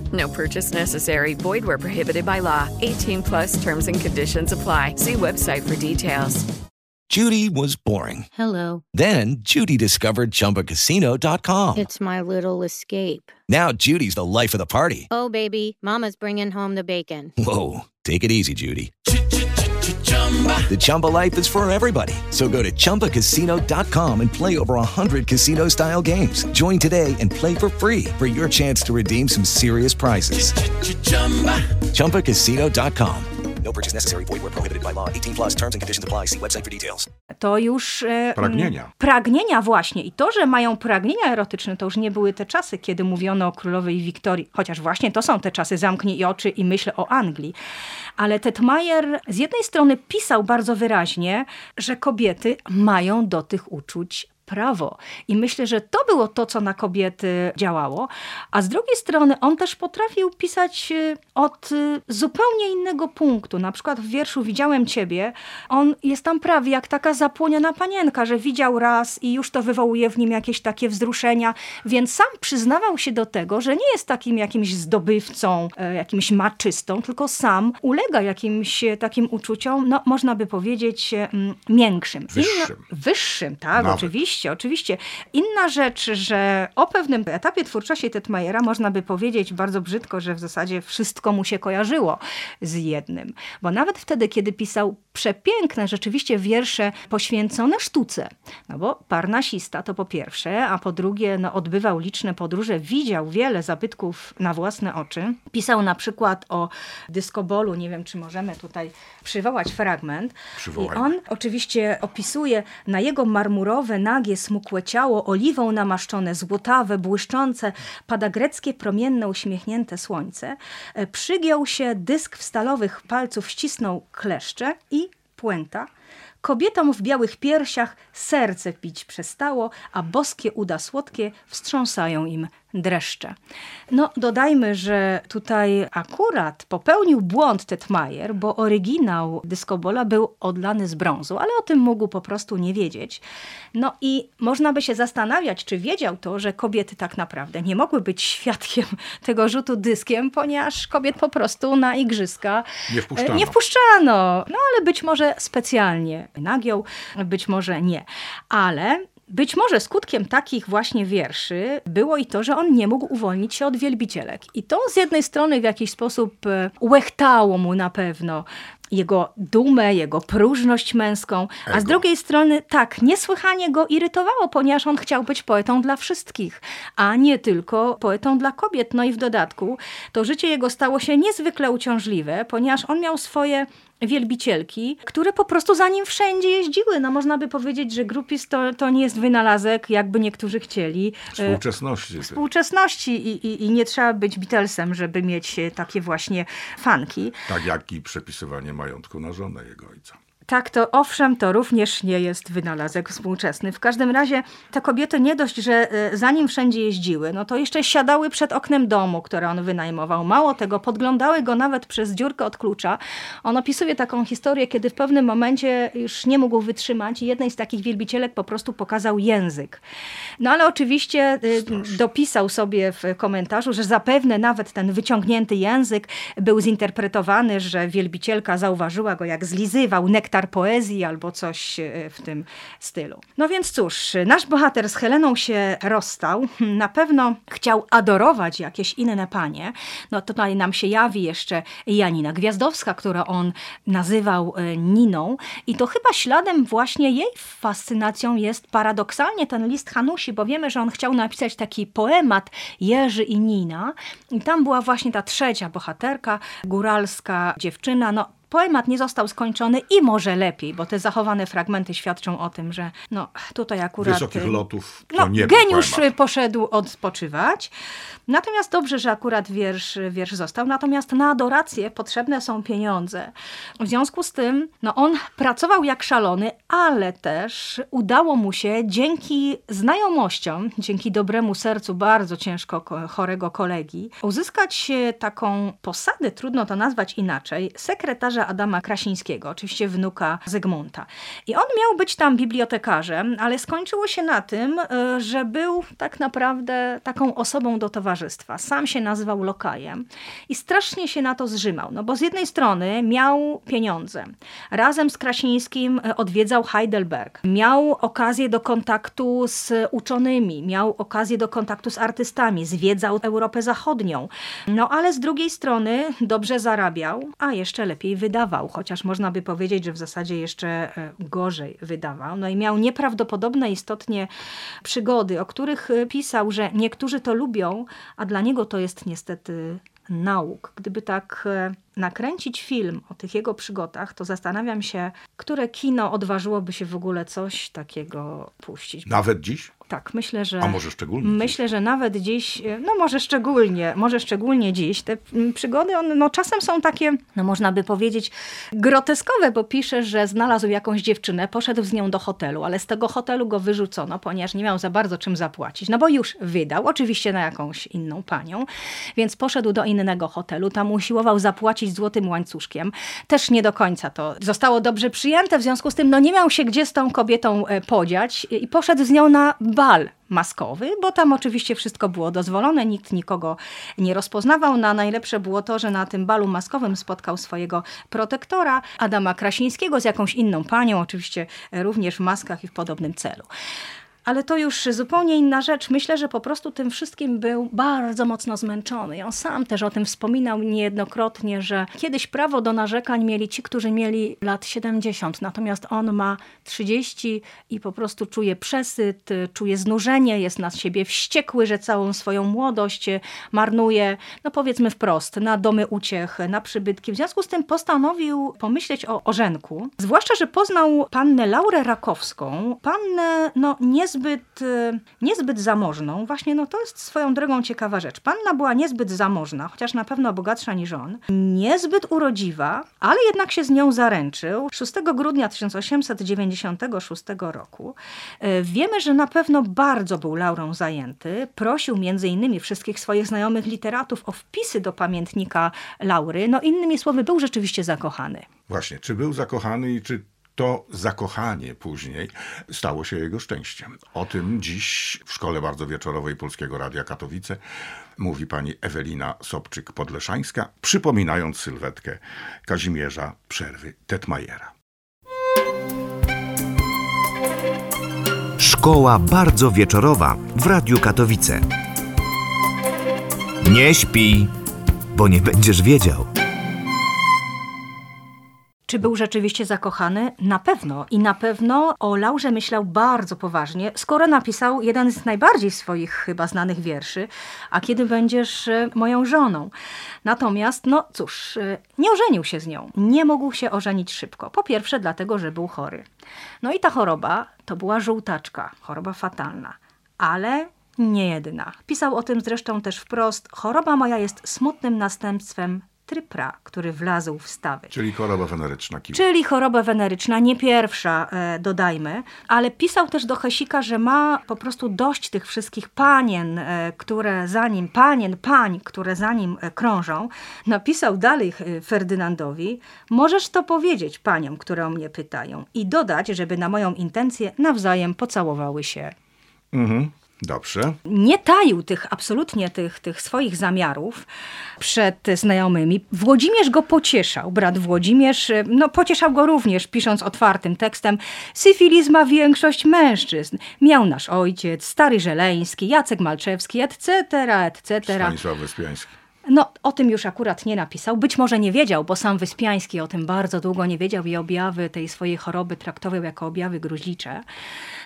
No purchase necessary. Void where prohibited by law. 18 plus terms and conditions apply. See website for details. Judy was boring. Hello. Then Judy discovered ChumbaCasino.com. It's my little escape. Now Judy's the life of the party. Oh, baby, Mama's bringing home the bacon. Whoa, take it easy, Judy. The Chumba life is for everybody. So go to ChumbaCasino.com and play over 100 casino style games. Join today and play for free for your chance to redeem some serious prizes. ChumbaCasino.com. No purchase necessary. Void where prohibited by law. 18 plus terms and conditions apply. See website for details. To już... E, Pragnienia. Pragnienia właśnie. I to, że mają pragnienia erotyczne, to już nie były te czasy, kiedy mówiono o królowej Wiktorii. Chociaż właśnie to są te czasy, zamknij oczy i myślę o Anglii. Ale Tetmajer z jednej strony pisał bardzo wyraźnie, że kobiety mają do tych uczuć prawo. I myślę, że to było to, co na kobiety działało. A z drugiej strony on też potrafił pisać y, od y, zupełnie innego punktu. Na przykład w wierszu Widziałem Ciebie, on jest tam prawie jak taka zapłoniona panienka, że widział raz i już to wywołuje w nim jakieś takie wzruszenia, więc sam przyznawał się do tego, że nie jest takim jakimś zdobywcą, e, jakimś maczystą, tylko sam ulega jakimś e, takim uczuciom, no można by powiedzieć, e, miększym. Wyższym. Wyższym, tak, Nawet. oczywiście oczywiście, oczywiście. Inna rzecz, że o pewnym etapie twórczości Tetmajera można by powiedzieć bardzo brzydko, że w zasadzie wszystko mu się kojarzyło z jednym. Bo nawet wtedy, kiedy pisał przepiękne rzeczywiście wiersze poświęcone sztuce, no bo parnasista to po pierwsze, a po drugie no, odbywał liczne podróże, widział wiele zabytków na własne oczy. Pisał na przykład o dyskobolu, nie wiem czy możemy tutaj przywołać fragment. Przywołaj. I on oczywiście opisuje na jego marmurowe, nagie, smukłe ciało, oliwą namaszczone, złotawe, błyszczące, pada greckie, promienne, uśmiechnięte słońce. E, Przygiął się, dysk w stalowych palców ścisnął kleszcze i puenta. Kobietom w białych piersiach serce pić przestało, a boskie uda słodkie wstrząsają im dreszcze. No, dodajmy, że tutaj akurat popełnił błąd Tetmajer, bo oryginał dyskobola był odlany z brązu, ale o tym mógł po prostu nie wiedzieć. No i można by się zastanawiać, czy wiedział to, że kobiety tak naprawdę nie mogły być świadkiem (laughs) tego rzutu dyskiem, ponieważ kobiet po prostu na igrzyska Nie wpuszczano. nie wpuszczano. No ale być może specjalnie nagiął, być może nie. Ale być może skutkiem takich właśnie wierszy było i to, że on nie mógł uwolnić się od wielbicielek. I to z jednej strony w jakiś sposób e, łechtało mu na pewno jego dumę, jego próżność męską, a z drugiej strony tak, niesłychanie go irytowało, ponieważ on chciał być poetą dla wszystkich, a nie tylko poetą dla kobiet. No i w dodatku to życie jego stało się niezwykle uciążliwe, ponieważ on miał swoje wielbicielki, które po prostu za nim wszędzie jeździły. No można by powiedzieć, że grupis to, to nie jest wynalazek, jakby niektórzy chcieli. E, Współczesności. Współczesności i, i, i nie trzeba być Beatlesem, żeby mieć e, takie właśnie fanki. Tak jak i przepisywanie majątku na żonę jego ojca. Tak, to owszem, to również nie jest wynalazek współczesny. W każdym razie te kobiety nie dość, że e, zanim wszędzie jeździły, no to jeszcze siadały przed oknem domu, które on wynajmował. Mało tego, podglądały go nawet przez dziurkę od klucza. On opisuje taką historię, kiedy w pewnym momencie już nie mógł wytrzymać i jednej z takich wielbicielek po prostu pokazał język. No ale oczywiście y, dopisał sobie w komentarzu, że zapewne nawet ten wyciągnięty język był zinterpretowany, że wielbicielka zauważyła go jak zlizywał nektar poezji albo coś y, w tym stylu. No więc cóż, nasz bohater z Heleną się rozstał. Na pewno chciał adorować jakieś inne panie. No tutaj nam się jawi jeszcze Janina Gwiazdowska, którą on nazywał y, Niną. I to chyba śladem właśnie jej fascynacją jest paradoksalnie ten list Hanusi, bo wiemy, że on chciał napisać taki poemat Jerzy i Nina. I tam była właśnie ta trzecia bohaterka, góralska dziewczyna. No, poemat nie został skończony i może lepiej, bo te zachowane fragmenty świadczą o tym, że no, tutaj akurat... Wysokich lotów to no, nie Geniusz poemat. poszedł odpoczywać. Natomiast dobrze, że akurat wiersz, wiersz został. Natomiast na adorację potrzebne są pieniądze. W związku z tym no, on pracował jak szalony, ale też udało mu się dzięki znajomościom, dzięki dobremu sercu bardzo ciężko chorego kolegi, uzyskać taką posadę, trudno to nazwać inaczej, sekretarza Adama Krasińskiego, oczywiście wnuka Zygmunta. I on miał być tam bibliotekarzem, ale skończyło się na tym, e, że był tak naprawdę taką osobą do towarzystwa. Sam się nazywał lokajem i strasznie się na to zrzymał, no bo z jednej strony miał pieniądze. Razem z Krasińskim e, odwiedzał Heidelberg. Miał okazję do kontaktu z uczonymi, miał okazję do kontaktu z artystami, zwiedzał Europę Zachodnią. No ale z drugiej strony dobrze zarabiał, a jeszcze lepiej wydawał, chociaż można by powiedzieć, że w zasadzie jeszcze e, gorzej wydawał. No i miał nieprawdopodobne istotnie przygody, o których e, pisał, że niektórzy to lubią, a dla niego to jest niestety nauk. Gdyby tak e, nakręcić film o tych jego przygodach, to zastanawiam się, które kino odważyłoby się w ogóle coś takiego puścić. Nawet dziś? Tak, myślę, że. A może szczególnie? Myślę, że nawet dziś, no może szczególnie, może szczególnie dziś. Te mm, przygody, one no czasem są takie, no można by powiedzieć, groteskowe, bo pisze, że znalazł jakąś dziewczynę, poszedł z nią do hotelu, ale z tego hotelu go wyrzucono, ponieważ nie miał za bardzo czym zapłacić. No bo już wydał, oczywiście na jakąś inną panią, więc poszedł do innego hotelu, tam usiłował zapłacić złotym łańcuszkiem. Też nie do końca to zostało dobrze przyjęte, w związku z tym no nie miał się gdzie z tą kobietą e, podziać i poszedł z nią na bal maskowy, bo tam oczywiście wszystko było dozwolone, nikt nikogo nie rozpoznawał. Na najlepsze było to, że na tym balu maskowym spotkał swojego protektora, Adama Krasińskiego, z jakąś inną panią, oczywiście również w maskach i w podobnym celu. Ale to już zupełnie inna rzecz. Myślę, że po prostu tym wszystkim był bardzo mocno zmęczony. I on sam też o tym wspominał niejednokrotnie, że kiedyś prawo do narzekań mieli ci, którzy mieli lat 70, natomiast on ma 30 i po prostu czuje przesyt, czuje znużenie, jest na siebie wściekły, że całą swoją młodość marnuje, no powiedzmy wprost, na domy uciech, na przybytki. W związku z tym postanowił pomyśleć o orzenku. Zwłaszcza, że poznał pannę Laurę Rakowską, pannę no nie niezbyt, y, niezbyt zamożną. Właśnie no to jest swoją drogą ciekawa rzecz. Panna była niezbyt zamożna, chociaż na pewno bogatsza niż on. Niezbyt urodziwa, ale jednak się z nią zaręczył. 6 grudnia 1896 roku. Y, wiemy, że na pewno bardzo był Laurą zajęty. Prosił między innymi wszystkich swoich znajomych literatów o wpisy do pamiętnika Laury. No innymi słowy, był rzeczywiście zakochany. Właśnie, czy był zakochany i czy to zakochanie później stało się jego szczęściem. O tym dziś w Szkole Bardzo Wieczorowej Polskiego Radia Katowice mówi pani Ewelina Sobczyk-Podleszańska, przypominając sylwetkę Kazimierza Przerwy Tetmajera. Szkoła Bardzo Wieczorowa w Radiu Katowice. Nie śpi, bo nie będziesz wiedział. Czy był rzeczywiście zakochany? Na pewno. I na pewno o Laurze myślał bardzo poważnie, skoro napisał jeden z najbardziej swoich chyba znanych wierszy, a kiedy będziesz e, moją żoną. Natomiast, no cóż, e, nie ożenił się z nią. Nie mógł się ożenić szybko. Po pierwsze dlatego, że był chory. No i ta choroba to była żółtaczka, choroba fatalna. Ale nie jedyna. Pisał o tym zresztą też wprost. Choroba moja jest smutnym następstwem trypra, który wlazł w stawy. Czyli choroba weneryczna kiły. Czyli choroba weneryczna, nie pierwsza, e, dodajmy, ale pisał też do Hesika, że ma po prostu dość tych wszystkich panien, e, które za nim, panien, pań, które za nim e, krążą. Napisał dalej e, Ferdynandowi, możesz to powiedzieć paniom, które o mnie pytają i dodać, żeby na moją intencję nawzajem pocałowały się. Mhm. Dobrze. Nie taił tych, absolutnie tych, tych swoich zamiarów przed znajomymi. Włodzimierz go pocieszał. Brat Włodzimierz, no pocieszał go również, pisząc otwartym tekstem. Syfilis ma większość mężczyzn. Miał nasz ojciec, stary Żeleński, Jacek Malczewski, etc., etc. Stanisław Wyspiański. No, o tym już akurat nie napisał. Być może nie wiedział, bo sam Wyspiański o tym bardzo długo nie wiedział i objawy tej swojej choroby traktował jako objawy gruźlicze.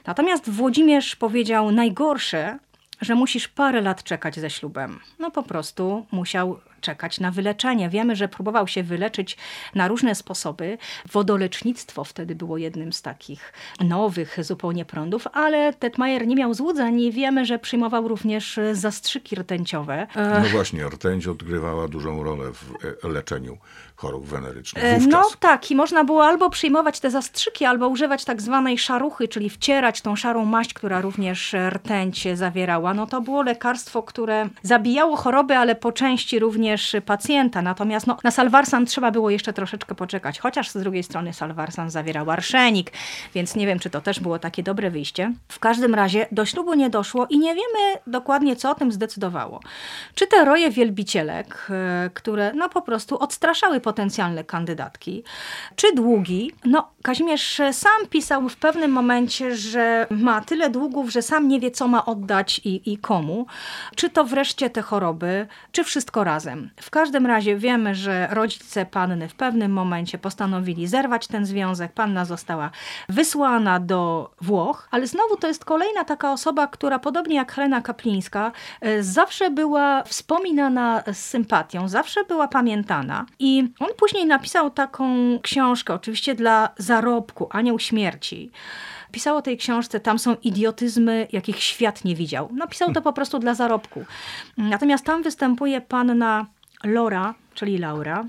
Natomiast Włodzimierz powiedział najgorsze, że musisz parę lat czekać ze ślubem. No po prostu musiał czekać na wyleczenie. Wiemy, że próbował się wyleczyć na różne sposoby. Wodolecznictwo wtedy było jednym z takich nowych zupełnie prądów, ale Tetmajer nie miał złudzeń i wiemy, że przyjmował również zastrzyki rtęciowe. No właśnie, rtęć odgrywała dużą rolę w e, leczeniu chorób wenerycznych E, wówczas. No tak, i można było albo przyjmować te zastrzyki, albo używać tak zwanej szaruchy, czyli wcierać tą szarą maść, która również rtęć zawierała. No to było lekarstwo, które zabijało choroby, ale po części również pacjenta. Natomiast no, na salwarsan trzeba było jeszcze troszeczkę poczekać, chociaż z drugiej strony salwarsan zawierał arszenik, więc nie wiem, czy to też było takie dobre wyjście. W każdym razie do ślubu nie doszło i nie wiemy dokładnie, co o tym zdecydowało. Czy te roje wielbicielek, e, które no po prostu odstraszały potencjalne kandydatki, czy długi, no Kazimierz sam pisał w pewnym momencie, że ma tyle długów, że sam nie wie, co ma oddać i, i komu. Czy to wreszcie te choroby, czy wszystko razem. W każdym razie wiemy, że rodzice panny w pewnym momencie postanowili zerwać ten związek. Panna została wysłana do Włoch, ale znowu to jest kolejna taka osoba, która podobnie jak Helena Kaplińska, e, zawsze była wspominana z sympatią, zawsze była pamiętana. I on później napisał taką książkę, oczywiście dla zarobku, Anioł Śmierci. Pisał o tej książce, tam są idiotyzmy, jakich świat nie widział. Napisał to po prostu dla zarobku. Natomiast tam występuje panna Lora, czyli Laura,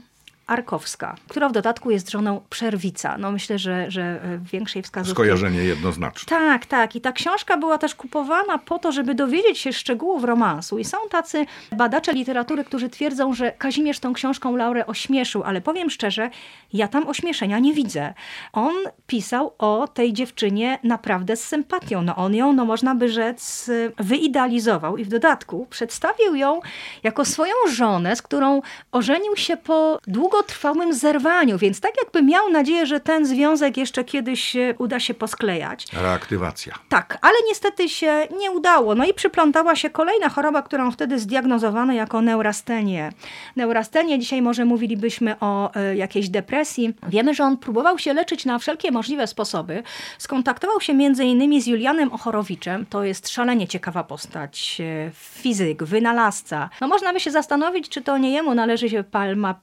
Arkowska, która w dodatku jest żoną Przerwica. No myślę, że, że w większej wskazówce... Skojarzenie jednoznaczne. Tak, tak. I ta książka była też kupowana po to, żeby dowiedzieć się szczegółów romansu. I są tacy badacze literatury, którzy twierdzą, że Kazimierz tą książką Laurę ośmieszył, ale powiem szczerze, ja tam ośmieszenia nie widzę. On pisał o tej dziewczynie naprawdę z sympatią. No on ją, no można by rzec, wyidealizował i w dodatku przedstawił ją jako swoją żonę, z którą ożenił się po długotrwałym zerwaniu, więc tak jakby miał nadzieję, że ten związek jeszcze kiedyś uda się posklejać. Reaktywacja. Tak, ale niestety się nie udało. No i przyplątała się kolejna choroba, którą wtedy zdiagnozowano jako neurastenię. Neurastenię, dzisiaj może mówilibyśmy o y, jakiejś depresji. Wiemy, że on próbował się leczyć na wszelkie możliwe sposoby. Skontaktował się między innymi z Julianem Ochorowiczem. To jest szalenie ciekawa postać. Y, fizyk, wynalazca. No można by się zastanowić, czy to nie jemu należy się palma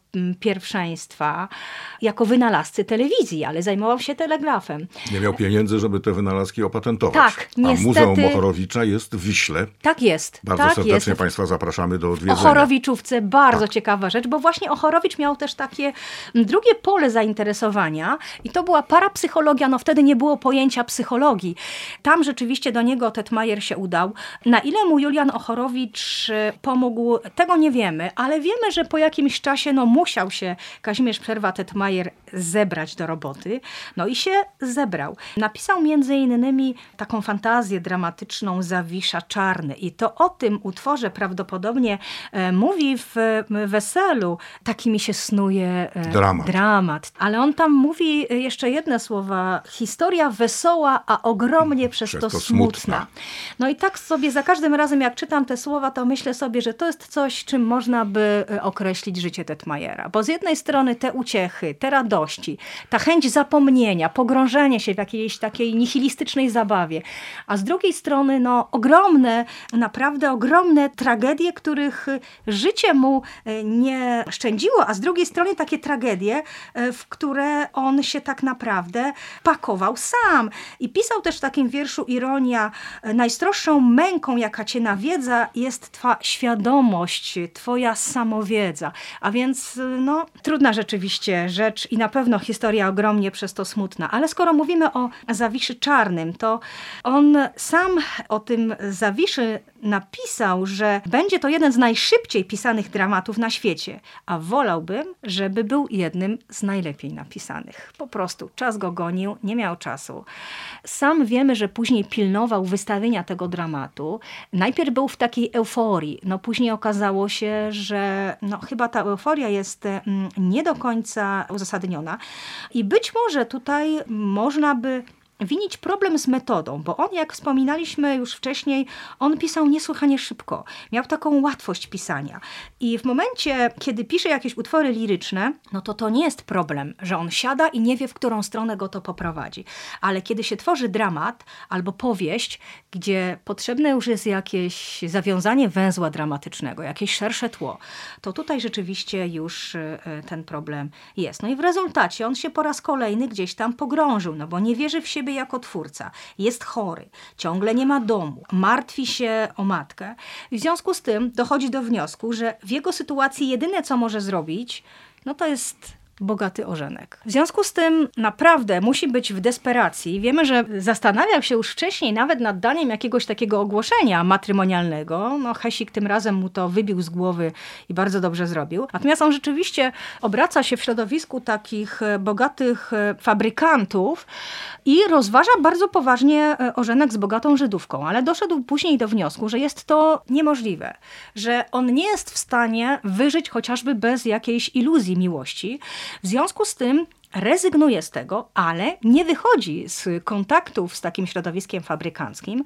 pierwszeństwa jako wynalazcy telewizji, ale zajmował się telegrafem. Nie miał pieniędzy, żeby te wynalazki opatentować. Tak, niestety. A Muzeum Ochorowicza jest w Wiśle. Tak jest. Bardzo tak serdecznie jest. Państwa zapraszamy do odwiedzenia. Ochorowiczówce, bardzo tak. ciekawa rzecz, bo właśnie Ochorowicz miał też takie drugie pole zainteresowania i to była parapsychologia, no wtedy nie było pojęcia psychologii. Tam rzeczywiście do niego Tetmajer się udał. Na ile mu Julian Ochorowicz pomógł, tego nie wiemy, ale wiemy, że po jakimś czasie no musiał się Kazimierz Przerwa-Tetmajer zebrać do roboty. No i się zebrał. Napisał między innymi taką fantazję dramatyczną Zawisza Czarny i to o tym utworze prawdopodobnie e, mówi w Weselu. Taki mi się snuje e, dramat. dramat. Ale on tam mówi jeszcze jedne słowa. Historia wesoła, a ogromnie przez, przez to, to smutna. smutna. No i tak sobie za każdym razem jak czytam te słowa, to myślę sobie, że to jest coś, czym można by określić życie Tetmajera. Bo z jednej jednej strony te uciechy, te radości, ta chęć zapomnienia, pogrążenie się w jakiejś takiej nihilistycznej zabawie, a z drugiej strony no, ogromne, naprawdę ogromne tragedie, których życie mu e, nie szczędziło, a z drugiej strony takie tragedie, e, w które on się tak naprawdę pakował sam. I pisał też w takim wierszu Ironia, e, najstroższą męką, jaka cię nawiedza, jest twa świadomość, twoja samowiedza. A więc no, trudna rzeczywiście rzecz i na pewno historia ogromnie przez to smutna. Ale skoro mówimy o Zawiszy Czarnym, to on sam o tym Zawiszy napisał, że będzie to jeden z najszybciej pisanych dramatów na świecie, a wolałbym, żeby był jednym z najlepiej napisanych. Po prostu czas go gonił, nie miał czasu. Sam wiemy, że później pilnował wystawienia tego dramatu. Najpierw był w takiej euforii, no później okazało się, że no, chyba ta euforia jest mm, nie do końca uzasadniona. I być może tutaj można by winić problem z metodą, bo on, jak wspominaliśmy już wcześniej, on pisał niesłychanie szybko. Miał taką łatwość pisania. I w momencie, kiedy pisze jakieś utwory liryczne, no to to nie jest problem, że on siada i nie wie, w którą stronę go to poprowadzi. Ale kiedy się tworzy dramat albo powieść, gdzie potrzebne już jest jakieś zawiązanie węzła dramatycznego, jakieś szersze tło, to tutaj rzeczywiście już e, ten problem jest. No i w rezultacie on się po raz kolejny gdzieś tam pogrążył, no bo nie wierzy w siebie jako twórca. Jest chory, ciągle nie ma domu, martwi się o matkę. W związku z tym dochodzi do wniosku, że w jego sytuacji jedyne co może zrobić, no to jest bogaty ożenek. W związku z tym naprawdę musi być w desperacji. Wiemy, że zastanawiał się już wcześniej nawet nad daniem jakiegoś takiego ogłoszenia matrymonialnego. No Hesik tym razem mu to wybił z głowy i bardzo dobrze zrobił. Natomiast on rzeczywiście obraca się w środowisku takich e, bogatych e, fabrykantów i rozważa bardzo poważnie e, ożenek z bogatą Żydówką, ale doszedł później do wniosku, że jest to niemożliwe, że on nie jest w stanie wyżyć chociażby bez jakiejś iluzji miłości, w związku z tym rezygnuje z tego, ale nie wychodzi z kontaktów z takim środowiskiem fabrykanckim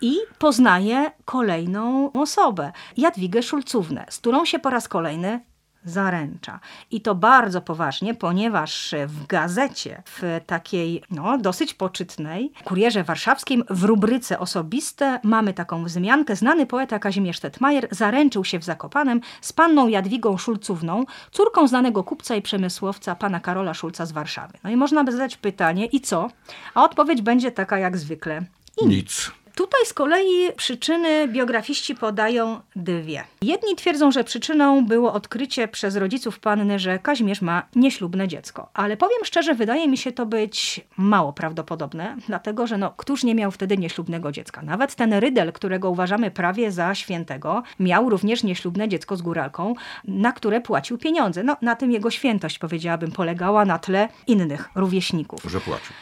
i poznaje kolejną osobę, Jadwigę Szulcównę, z którą się po raz kolejny zaręcza. I to bardzo poważnie, ponieważ w gazecie, w takiej no, dosyć poczytnej, Kurierze Warszawskim, w rubryce osobiste mamy taką wzmiankę. Znany poeta Kazimierz Tetmajer zaręczył się w Zakopanem z panną Jadwigą Szulcówną, córką znanego kupca i przemysłowca pana Karola Szulca z Warszawy. No i można by zadać pytanie, i co? A odpowiedź będzie taka jak zwykle. I nic. Tutaj z kolei przyczyny biografiści podają dwie. Jedni twierdzą, że przyczyną było odkrycie przez rodziców panny, że Kazimierz ma nieślubne dziecko. Ale powiem szczerze, wydaje mi się to być mało prawdopodobne, dlatego że no, któż nie miał wtedy nieślubnego dziecka? Nawet ten Rydel, którego uważamy prawie za świętego, miał również nieślubne dziecko z góralką, na które płacił pieniądze. No, na tym jego świętość, powiedziałabym, polegała na tle innych rówieśników. Że płacił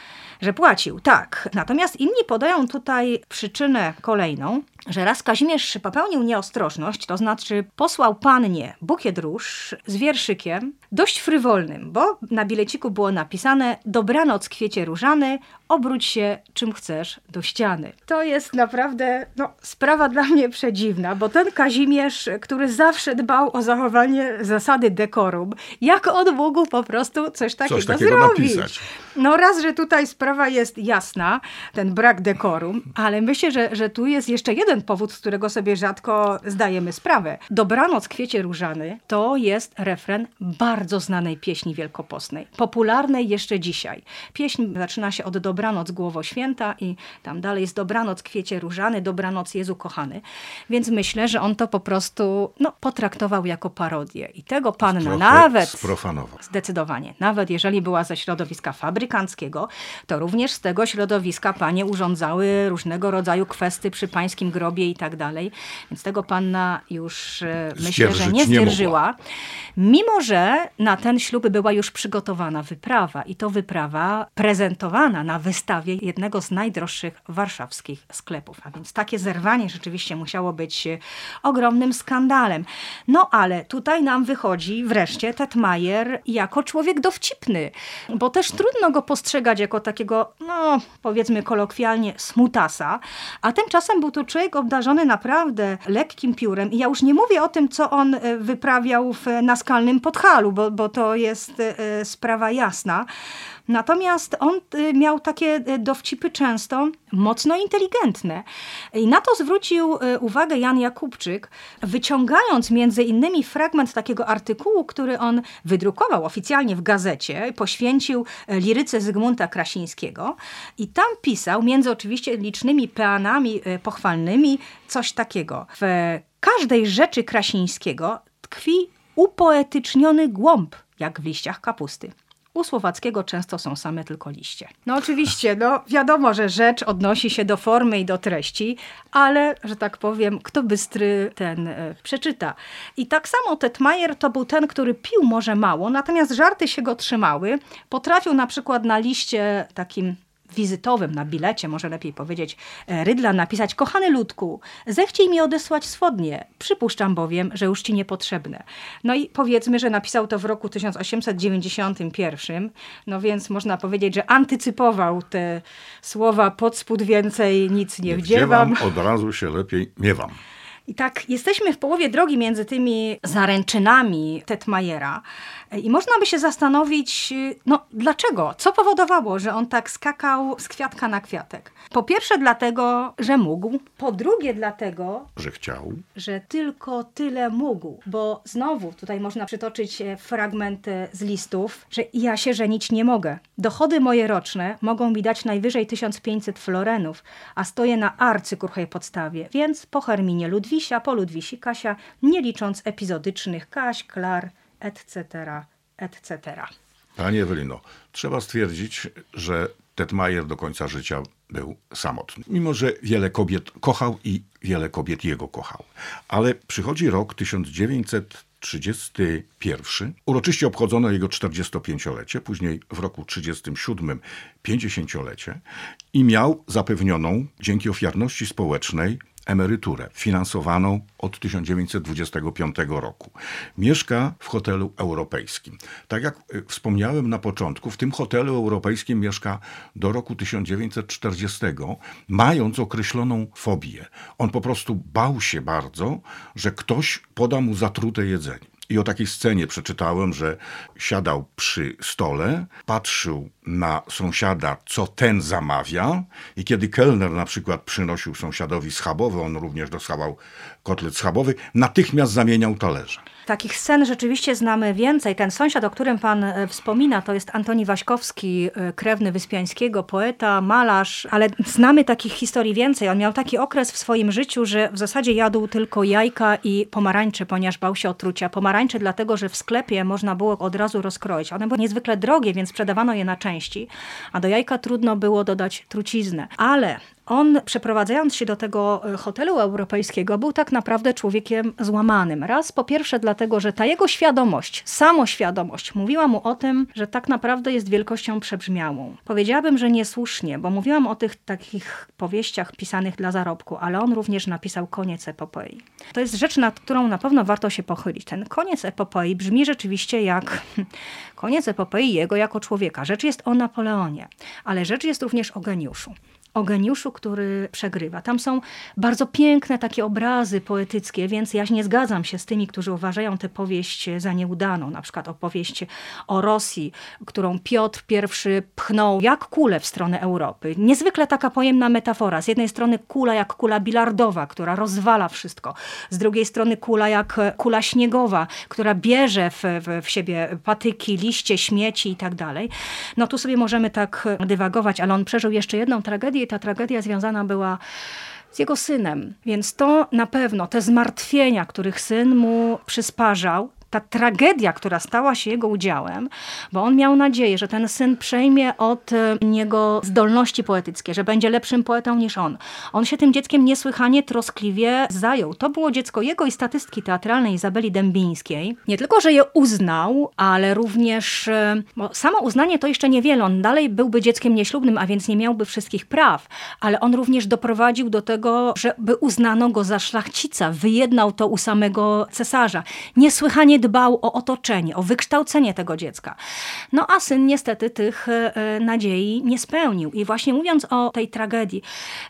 że płacił, tak. Natomiast inni podają tutaj przyczynę kolejną, że raz Kazimierz popełnił nieostrożność, to znaczy posłał pannie bukiet róż z wierszykiem, dość frywolnym, bo na bileciku było napisane dobranoc kwiecie różany, obróć się czym chcesz do ściany. To jest naprawdę no, sprawa dla mnie przedziwna, bo ten Kazimierz, który zawsze dbał o zachowanie zasady dekorum, jak on mógł po prostu coś takiego, coś takiego zrobić? Napisać. No raz, że tutaj sprawa jest jasna, ten brak dekorum, ale myślę, że, że tu jest jeszcze jeden powód, z którego sobie rzadko zdajemy sprawę. Dobranoc kwiecie różany to jest refren bardzo znanej pieśni wielkopostnej, popularnej jeszcze dzisiaj. Pieśń zaczyna się od Dobranoc Głowo Święta i tam dalej jest Dobranoc kwiecie różany, Dobranoc Jezu kochany. Więc myślę, że on to po prostu no, potraktował jako parodię. I tego panna Sprofe, nawet... Sprofanował. Zdecydowanie. Nawet jeżeli była ze środowiska fabrykanckiego, to również z tego środowiska panie urządzały różnego rodzaju kwesty przy pańskim grobie i tak dalej. Więc tego panna już e, myślę, że nie. Nie mimo, że na ten ślub była już przygotowana wyprawa i to wyprawa prezentowana na wystawie jednego z najdroższych warszawskich sklepów. A więc takie zerwanie rzeczywiście musiało być e, ogromnym skandalem. No ale tutaj nam wychodzi wreszcie Tetmajer jako człowiek dowcipny, bo też trudno go postrzegać jako takiego, no powiedzmy kolokwialnie, smutasa, a tymczasem był to człowiek człowiek obdarzony naprawdę lekkim piórem i ja już nie mówię o tym, co on e, wyprawiał w naskalnym Podhalu, bo, bo to jest e, sprawa jasna. Natomiast on y, miał takie y, dowcipy często mocno inteligentne. I na to zwrócił y, uwagę Jan Jakubczyk, wyciągając między innymi fragment takiego artykułu, który on wydrukował oficjalnie w gazecie, poświęcił liryce Zygmunta Krasińskiego. I tam pisał, między oczywiście licznymi peanami pochwalnymi, coś takiego. W każdej rzeczy Krasińskiego tkwi upoetyczniony głąb, jak w liściach kapusty. U Słowackiego często są same tylko liście. No oczywiście, no wiadomo, że rzecz odnosi się do formy i do treści, ale, że tak powiem, kto bystry, ten e, przeczyta. I tak samo Tetmajer to był ten, który pił może mało, natomiast żarty się go trzymały. Potrafił na przykład na liście takim wizytowym, na bilecie, może lepiej powiedzieć, e, Rydla napisać Kochany ludku, zechciej mi odesłać swodnie, przypuszczam bowiem, że już ci niepotrzebne. No i powiedzmy, że napisał to w roku 1891, no więc można powiedzieć, że antycypował te słowa pod spód więcej nic nie, nie wdziewam. Od razu się lepiej miewam. I tak jesteśmy w połowie drogi między tymi zaręczynami Tetmajera. I można by się zastanowić, no dlaczego? Co powodowało, że on tak skakał z kwiatka na kwiatek? Po pierwsze dlatego, że mógł. Po drugie dlatego, że chciał. Że tylko tyle mógł. Bo znowu tutaj można przytoczyć e, fragment e, z listów, że ja się żenić nie mogę. Dochody moje roczne mogą mi dać najwyżej 1500 florenów, a stoję na arcykruchej podstawie, więc po Herminie Ludwisia, po Kasia, nie licząc epizodycznych Kaś, Klar, etc., etc. Pani Ewelino, trzeba stwierdzić, że Tetmajer do końca życia był samotny. Mimo, że wiele kobiet kochał i wiele kobiet jego kochał. Ale przychodzi rok 1931. Uroczyście obchodzono jego 45-lecie, później w roku 37 50-lecie i miał zapewnioną dzięki ofiarności społecznej emeryturę finansowaną od 1925 roku. Mieszka w hotelu europejskim. Tak jak y, wspomniałem na początku, w tym hotelu europejskim mieszka do roku 1940, mając określoną fobię. On po prostu bał się bardzo, że ktoś poda mu zatrute jedzenie. I o takiej scenie przeczytałem, że siadał przy stole, patrzył na sąsiada, co ten zamawia, i kiedy kelner na przykład przynosił sąsiadowi schabowy, on również dostawał kotlet schabowy, natychmiast zamieniał talerze. Takich scen rzeczywiście znamy więcej. Ten sąsiad, o którym pan e, wspomina, to jest Antoni Waśkowski, e, krewny Wyspiańskiego, poeta, malarz, ale znamy takich historii więcej. On miał taki okres w swoim życiu, że w zasadzie jadł tylko jajka i pomarańcze, ponieważ bał się otrucia. Pomarańcze dlatego, że w sklepie można było od razu rozkroić. One były niezwykle drogie, więc sprzedawano je na części, a do jajka trudno było dodać truciznę. Ale on, przeprowadzając się do tego e, hotelu europejskiego, był tak naprawdę człowiekiem złamanym. Raz po pierwsze, dlatego, że ta jego świadomość, samoświadomość, mówiła mu o tym, że tak naprawdę jest wielkością przebrzmiałą. Powiedziałabym, że niesłusznie, bo mówiłam o tych takich powieściach pisanych dla zarobku, ale on również napisał koniec epopei. To jest rzecz, nad którą na pewno warto się pochylić. Ten koniec epopei brzmi rzeczywiście jak (laughs) koniec epopei jego jako człowieka. Rzecz jest o Napoleonie, ale rzecz jest również o geniuszu o geniuszu, który przegrywa. Tam są bardzo piękne takie obrazy poetyckie, więc ja nie zgadzam się z tymi, którzy uważają tę powieść za nieudaną. Na przykład opowieść o Rosji, którą Piotr I pchnął jak kulę w stronę Europy. Niezwykle taka pojemna metafora. Z jednej strony kula jak kula bilardowa, która rozwala wszystko. Z drugiej strony kula jak kula śniegowa, która bierze w, w, w siebie patyki, liście, śmieci i tak dalej. No tu sobie możemy tak dywagować, ale on przeżył jeszcze jedną tragedię ta tragedia związana była z jego synem. Więc to na pewno, te zmartwienia, których syn mu przysparzał, ta tragedia, która stała się jego udziałem, bo on miał nadzieję, że ten syn przejmie od e, niego zdolności poetyckie, że będzie lepszym poetą niż on. On się tym dzieckiem niesłychanie troskliwie zajął. To było dziecko jego i statystki teatralnej Izabeli Dębińskiej. Nie tylko, że je uznał, ale również, e, samo uznanie to jeszcze niewiele, on dalej byłby dzieckiem nieślubnym, a więc nie miałby wszystkich praw, ale on również doprowadził do tego, żeby uznano go za szlachcica, wyjednał to u samego cesarza. Niesłychanie dbał o otoczenie, o wykształcenie tego dziecka. No a syn niestety tych e, nadziei nie spełnił. I właśnie mówiąc o tej tragedii,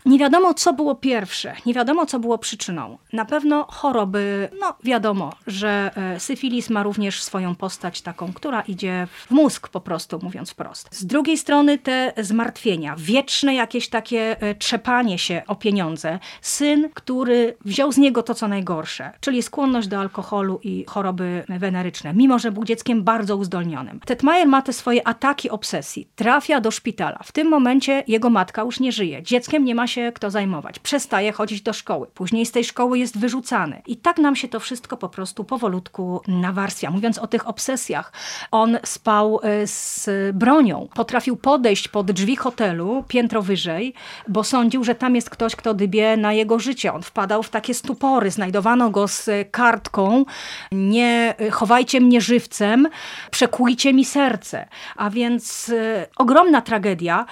nie wiadomo co było pierwsze, nie wiadomo co było przyczyną. Na pewno choroby, no wiadomo, że e, syfilis ma również swoją postać taką, która idzie w mózg po prostu, mówiąc wprost. Z drugiej strony te zmartwienia, wieczne jakieś takie e, trzepanie się o pieniądze. Syn, który wziął z niego to, co najgorsze, czyli skłonność do alkoholu i choroby weneryczne, mimo że był dzieckiem bardzo uzdolnionym. Tetmajer ma te swoje ataki obsesji, trafia do szpitala. W tym momencie jego matka już nie żyje. Dzieckiem nie ma się kto zajmować. Przestaje chodzić do szkoły. Później z tej szkoły jest wyrzucany. I tak nam się to wszystko po prostu powolutku nawarstwia. Mówiąc o tych obsesjach, on spał e, z bronią. Potrafił podejść pod drzwi hotelu, piętro wyżej, bo sądził, że tam jest ktoś, kto dybie na jego życie. On wpadał w takie stupory. Znajdowano go z kartką nie chowajcie mnie żywcem, przekujcie mi serce. A więc y, ogromna tragedia.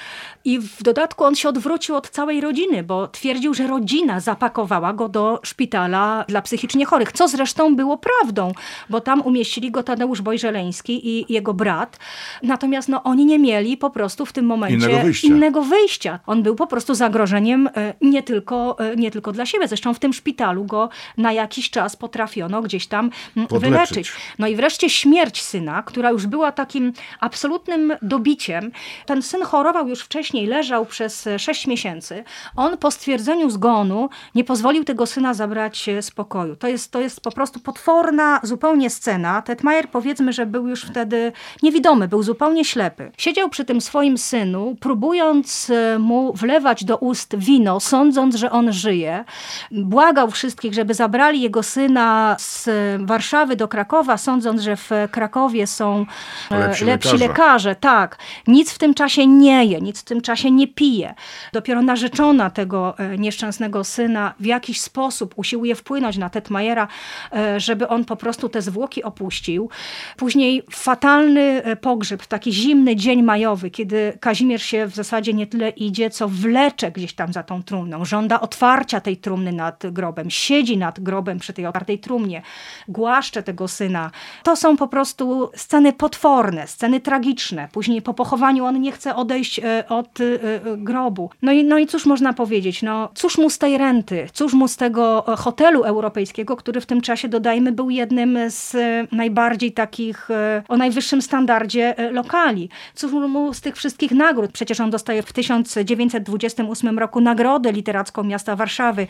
I w dodatku on się odwrócił od całej rodziny, bo twierdził, że rodzina zapakowała go do szpitala dla psychicznie chorych, co zresztą było prawdą, bo tam umieścili go Tadeusz Bojżeleński i jego brat. Natomiast no, oni nie mieli po prostu w tym momencie innego wyjścia. Innego wyjścia. On był po prostu zagrożeniem e, nie tylko, e, nie tylko dla siebie. Zresztą w tym szpitalu go na jakiś czas potrafiono gdzieś tam mm, Podleczyć. No i wreszcie śmierć syna, która już była takim absolutnym dobiciem. Ten syn chorował już wcześniej leżał przez 6 miesięcy, on po stwierdzeniu zgonu nie pozwolił tego syna zabrać spokoju. To jest, to jest po prostu potworna zupełnie scena. Tetmajer powiedzmy, że był już wtedy niewidomy, był zupełnie ślepy. Siedział przy tym swoim synu, próbując e, mu wlewać do ust wino, sądząc, że on żyje. Błagał wszystkich, żeby zabrali jego syna z Warszawy do Krakowa, sądząc, że w Krakowie są e, lepsi, lepsi lekarze. lekarze. Tak. Nic w tym czasie nie je, nic w tym czasie nie pije. Dopiero narzeczona tego e, nieszczęsnego syna w jakiś sposób usiłuje wpłynąć na Tetmajera, e, żeby on po prostu te zwłoki opuścił. Później fatalny pogrzeb, taki zimny dzień majowy, kiedy Kazimierz się w zasadzie nie tyle idzie, co wlecze gdzieś tam za tą trumną. Żąda otwarcia tej trumny nad grobem. Siedzi nad grobem przy tej otwartej trumnie. Głaszcze tego syna. To są po prostu sceny potworne, sceny tragiczne. Później po pochowaniu on nie chce odejść od y, y, grobu. No i, no i cóż można powiedzieć? No, cóż mu z tej renty? Cóż mu z tego e, hotelu europejskiego, który w tym czasie, dodajmy, był jednym z e, najbardziej takich e, o najwyższym standardzie lokali? Cóż mu z tych wszystkich nagród? Przecież on dostaje w 1928 roku nagrodę literacką miasta Warszawy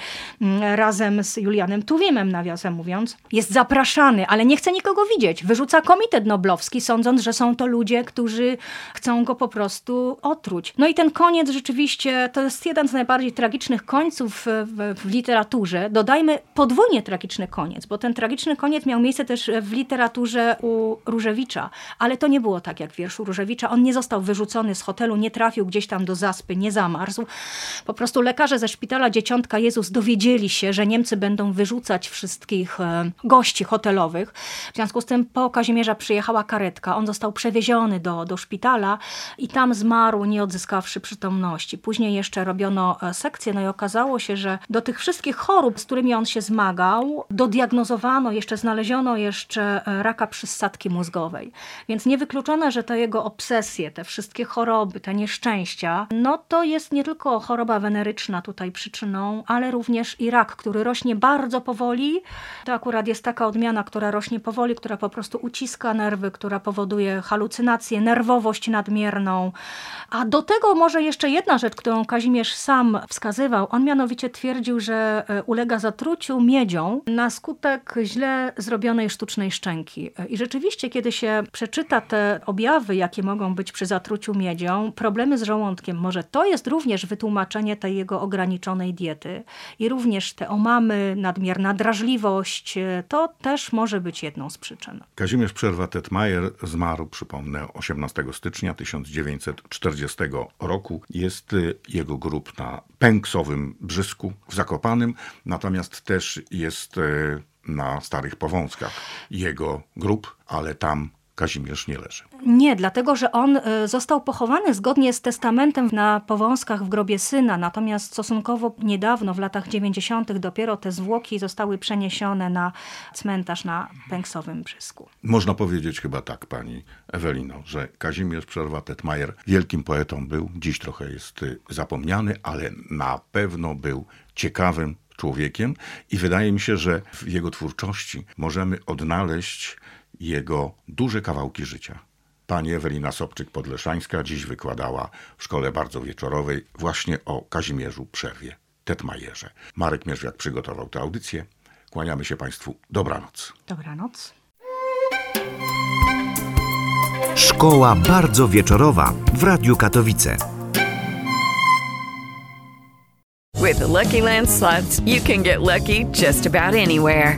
razem z Julianem Tuwimem, nawiasem mówiąc. Jest zapraszany, ale nie chce nikogo widzieć. Wyrzuca komitet noblowski, sądząc, że są to ludzie, którzy chcą go po prostu otruć. No i ten koniec rzeczywiście to jest jeden z najbardziej tragicznych końców w, w, literaturze. Dodajmy podwójnie tragiczny koniec, bo ten tragiczny koniec miał miejsce też w literaturze u Różewicza, ale to nie było tak jak w wierszu Różewicza. On nie został wyrzucony z hotelu, nie trafił gdzieś tam do zaspy, nie zamarzł. Po prostu lekarze ze szpitala Dzieciątka Jezus dowiedzieli się, że Niemcy będą wyrzucać wszystkich e, gości hotelowych. W związku z tym po Kazimierza przyjechała karetka. On został przewieziony do, do szpitala i tam zmarł, nie odzyskawszy przytomności. Później jeszcze robiono e, sekcję, no i okazało się, że do tych wszystkich chorób, z którymi on się zmagał, dodiagnozowano, jeszcze znaleziono jeszcze e, raka przysadki mózgowej. Więc niewykluczone, że te jego obsesje, te wszystkie choroby, te nieszczęścia, no to jest nie tylko choroba weneryczna tutaj przyczyną, ale również i rak, który rośnie bardzo powoli. To akurat jest taka odmiana, która rośnie powoli, która po prostu uciska nerwy, która powoduje halucynacje, nerwowość nadmierną. A do tego może jeszcze jedna rzecz, którą Kazimierz sam wskazywał. On mianowicie twierdził, że e, ulega zatruciu miedzią na skutek źle zrobionej sztucznej szczęki. I rzeczywiście, kiedy się przeczyta te objawy, jakie mogą być przy zatruciu miedzią, problemy z żołądkiem, może to jest również wytłumaczenie tej jego ograniczonej diety i również te omamy, nadmierna drażliwość, e, to też może być jedną z przyczyn. Kazimierz Przerwa-Tetmajer zmarł, przypomnę, 18 stycznia 1940 roku. Jest y, jego grób na Pęksowym Brzysku w Zakopanym, natomiast też jest y, na Starych Powązkach jego grób, ale tam Kazimierz nie leży. Nie, dlatego że on y, został pochowany zgodnie z testamentem na Powązkach w grobie syna, natomiast stosunkowo niedawno, w latach 90., dopiero te zwłoki zostały przeniesione na cmentarz na Pęksowym Brzysku. Można powiedzieć chyba tak, pani Ewelino, że Kazimierz Przerwa-Tetmajer wielkim poetą był, dziś trochę jest y, zapomniany, ale na pewno był ciekawym człowiekiem i wydaje mi się, że w jego twórczości możemy odnaleźć jego duże kawałki życia. Pani Ewelina Sobczyk-Podleszańska dziś wykładała w szkole bardzo wieczorowej właśnie o Kazimierzu Przerwie, Tetmajerze. Marek Mierzwiak przygotował tę audycję. Kłaniamy się Państwu. Dobranoc. Dobranoc. Szkoła bardzo wieczorowa w Radiu Katowice. With the Lucky Land slots, you can get lucky just about anywhere.